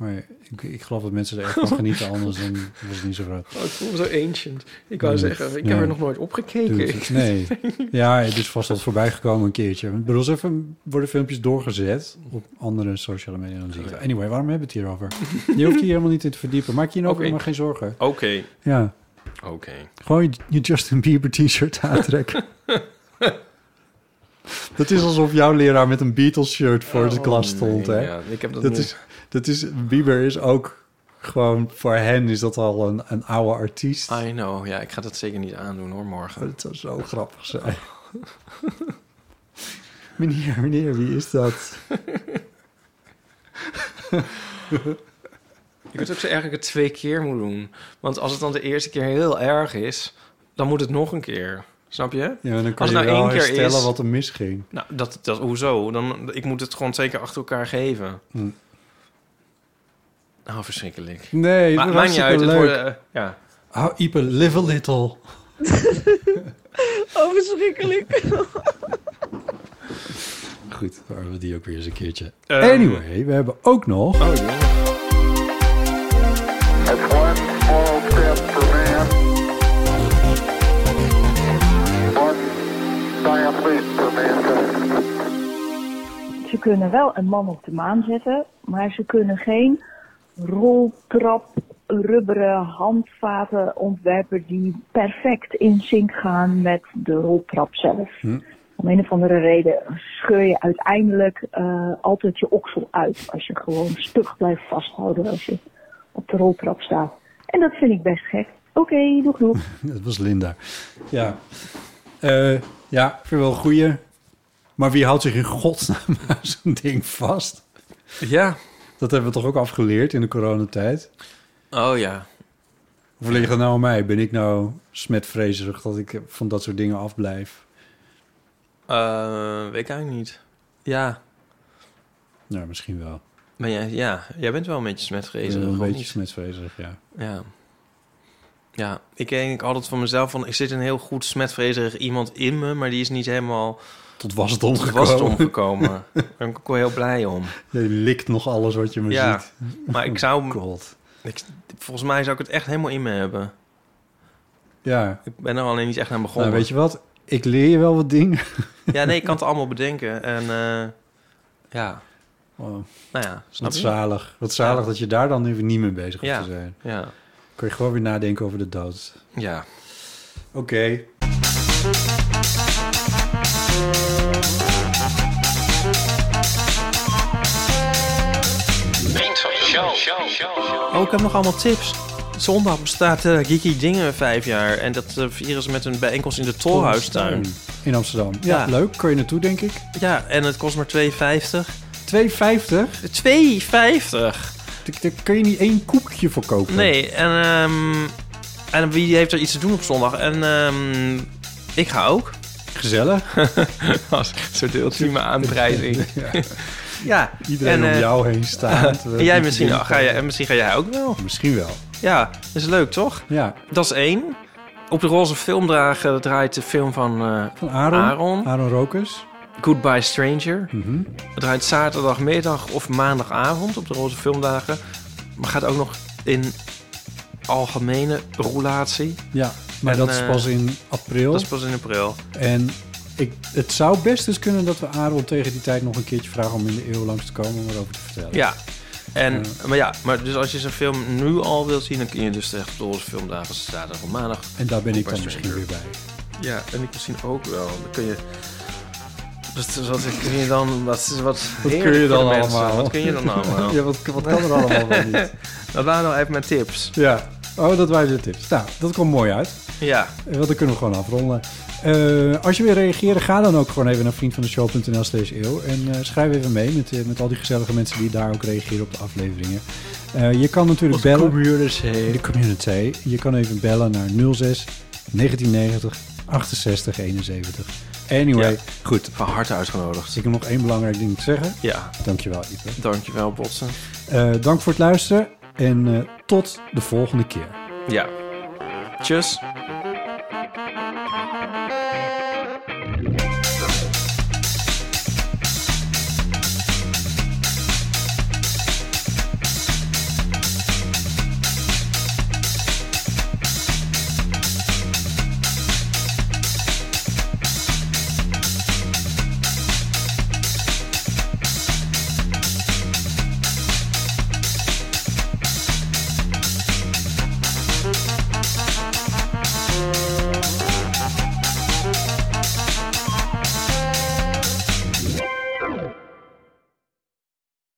Speaker 1: Maar ik, ik geloof dat mensen er echt van [laughs] genieten, anders dan was het niet zo groot.
Speaker 2: Oh, ik voel me zo ancient. Ik wou zeggen, ik heb er nog nooit opgekeken.
Speaker 1: Doe het. [laughs] Nee. Ja, het is vast wel voorbij gekomen een keertje. Ik bedoel, eens even worden filmpjes doorgezet op andere sociale media. Dan zie ik het. Anyway, waarom hebben we het hierover? Je hoeft hier helemaal niet in te verdiepen. Maak je hierover
Speaker 2: Oké.
Speaker 1: maar geen zorgen.
Speaker 2: Oké.
Speaker 1: Ja.
Speaker 2: Oké.
Speaker 1: Gewoon je, je Justin Bieber t-shirt aantrekken. [laughs] dat is alsof jouw leraar met een Beatles shirt voor de
Speaker 2: Oh,
Speaker 1: klas stond,
Speaker 2: nee,
Speaker 1: hè?
Speaker 2: ja, ik heb dat
Speaker 1: dat
Speaker 2: niet.
Speaker 1: is, dat is, Bieber is ook gewoon, voor hen is dat al een, een oude artiest.
Speaker 2: I know. Ja, ik ga dat zeker niet aandoen hoor, morgen.
Speaker 1: Dat zou zo grappig zijn. [laughs] meneer, meneer, wie is dat? [laughs]
Speaker 2: Ik weet ook zo ik het twee keer moet doen. Want als het dan de eerste keer heel erg is, dan moet het nog een keer. Snap je?
Speaker 1: Ja, dan kan
Speaker 2: als
Speaker 1: je
Speaker 2: het
Speaker 1: wel
Speaker 2: nou één keer
Speaker 1: herstellen
Speaker 2: is,
Speaker 1: wat er misging.
Speaker 2: Nou, dat, dat, hoezo? Dan, ik moet het gewoon twee keer achter elkaar geven.
Speaker 1: Hm.
Speaker 2: Oh, verschrikkelijk.
Speaker 1: Nee,
Speaker 2: Ma
Speaker 1: dat
Speaker 2: maakt niet uit. Het worden, eh, ja.
Speaker 1: Oh, Ipe, live a little. [laughs]
Speaker 7: Oh, verschrikkelijk. [laughs]
Speaker 1: Goed, dan hebben we die ook weer eens een keertje.
Speaker 2: Ehm.
Speaker 1: anyway, we hebben ook nog...
Speaker 2: Oh, ja.
Speaker 4: Ze kunnen wel een man op de maan zetten, maar ze kunnen geen roltrap, rubberen handvaten ontwerpen die perfect in sync gaan met de roltrap zelf.
Speaker 1: Hm.
Speaker 4: Om een of andere reden scheur je uiteindelijk eh, altijd je oksel uit als je gewoon stug blijft vasthouden als je op de roltrap staat. En dat vind ik best gek. Oké, doeg doeg. [laughs]
Speaker 1: Dat was Linda. Ja, Eh, ja ik vind wel een goeie. Maar wie houdt zich in godsnaam aan zo'n ding vast?
Speaker 2: Ja.
Speaker 1: Dat hebben we toch ook afgeleerd in de coronatijd?
Speaker 2: Oh ja.
Speaker 1: Of ligt het nou aan mij? Ben ik nou smetvrezerig dat ik van dat soort dingen afblijf?
Speaker 2: Eh, weet ik eigenlijk niet. Ja.
Speaker 1: Nou, misschien wel.
Speaker 2: Maar ja, ja, jij bent wel een beetje smetvrezerig,
Speaker 1: een beetje
Speaker 2: niet?
Speaker 1: smetvrezerig, ja.
Speaker 2: Ja. Ja, ik denk altijd van mezelf van... ik zit een heel goed smetvrezerig iemand in me... maar die is niet helemaal
Speaker 1: Tot wasdom
Speaker 2: tot wasdom
Speaker 1: gekomen.
Speaker 2: gekomen. [laughs] Daar ben ik ook wel heel blij om.
Speaker 1: Je likt nog alles wat je me
Speaker 2: Ja,
Speaker 1: ziet.
Speaker 2: maar ik zou...
Speaker 1: Oh, [laughs] God.
Speaker 2: Ik, volgens mij zou ik het echt helemaal in me hebben.
Speaker 1: Ja.
Speaker 2: Ik ben er alleen niet echt aan begonnen.
Speaker 1: Nou, weet je wat? Ik leer je wel wat dingen. [laughs]
Speaker 2: Ja, nee, ik kan het allemaal bedenken. En eh, ja,
Speaker 1: Wow.
Speaker 2: nou ja, snap
Speaker 1: Wat
Speaker 2: je?
Speaker 1: zalig. Wat zalig
Speaker 2: Ja.
Speaker 1: dat je daar dan even niet mee bezig
Speaker 2: Ja.
Speaker 1: hoeft te zijn.
Speaker 2: Ja,
Speaker 1: Kun je gewoon weer nadenken over de dood.
Speaker 2: ja.
Speaker 1: Oké.
Speaker 2: Oh, ik heb nog allemaal tips. Zondag bestaat eh Geeky Dingen vijf jaar. En dat eh, vieren ze met een bijeenkomst in de Tolhuistuin.
Speaker 1: In Amsterdam. Ja,
Speaker 2: Ja.
Speaker 1: leuk. Kun je naartoe, denk ik.
Speaker 2: Ja, en het kost maar 2,50.
Speaker 1: 2,50?
Speaker 2: 2,50?
Speaker 1: Daar kun je niet één koekje voor kopen.
Speaker 2: Nee, en, ehm, en wie heeft er iets te doen op zondag? En ehm, ik ga ook.
Speaker 1: Gezellig. [laughs]
Speaker 2: Als soort [laughs] ultieme aanprijzing.
Speaker 1: Ja.
Speaker 2: Ja.
Speaker 1: Iedereen
Speaker 2: en,
Speaker 1: om
Speaker 2: eh,
Speaker 1: jou heen staat. [laughs]
Speaker 2: en jij misschien, ga jij, en misschien ga jij ook wel.
Speaker 1: Misschien wel.
Speaker 2: Ja, dat is leuk toch?
Speaker 1: Ja.
Speaker 2: Dat is één. Op de roze filmdragen draait de film van, eh,
Speaker 1: Van Aaron.
Speaker 2: Aaron.
Speaker 1: Aaron Rokers.
Speaker 2: Goodbye Stranger.
Speaker 1: Mhm.
Speaker 2: Het draait zaterdagmiddag of maandagavond op de roze filmdagen. Maar gaat ook nog in algemene roulatie.
Speaker 1: Ja, maar
Speaker 2: En,
Speaker 1: dat is
Speaker 2: eh,
Speaker 1: pas in april.
Speaker 2: Dat is pas in april.
Speaker 1: En ik, het zou best dus kunnen dat we Aaron tegen die tijd nog een keertje vragen om in de eeuw langs te komen om erover te vertellen.
Speaker 2: Ja. En, maar ja, maar dus als je zo'n film nu al wilt zien, dan kun je dus terecht de roze filmdagen zaterdag of maandag.
Speaker 1: En daar ben ik dan misschien weer bij.
Speaker 2: Ja, en ik misschien ook wel. Dan kun je. Dus wat kun je dan. Wat, wat,
Speaker 1: Wat kun je dan allemaal?
Speaker 2: Wat kun je dan allemaal? [laughs]
Speaker 1: ja, wat, wat kan er allemaal wel niet? [laughs]
Speaker 2: Dat waren nou even mijn tips.
Speaker 1: Ja, Oh, dat waren de tips. Nou, dat komt mooi uit.
Speaker 2: Ja,
Speaker 1: Want dan kunnen we gewoon afronden. Eh, als je wil reageren, ga dan ook gewoon even naar vriendvandeshow.nl slash eeuw. En eh, schrijf even mee met, eh, met al die gezellige mensen die daar ook reageren op de afleveringen. Je kan natuurlijk bellen.
Speaker 2: community.
Speaker 1: De community. Je kan even bellen naar 06 1990 68 71. Anyway,
Speaker 2: Ja.
Speaker 1: goed.
Speaker 2: Van harte uitgenodigd.
Speaker 1: Ik heb nog één belangrijk ding te zeggen.
Speaker 2: Ja,
Speaker 1: Dankjewel, Ipe.
Speaker 2: dankjewel, Botsen.
Speaker 1: Dank voor het luisteren en tot de volgende keer.
Speaker 2: Ja. Tjus.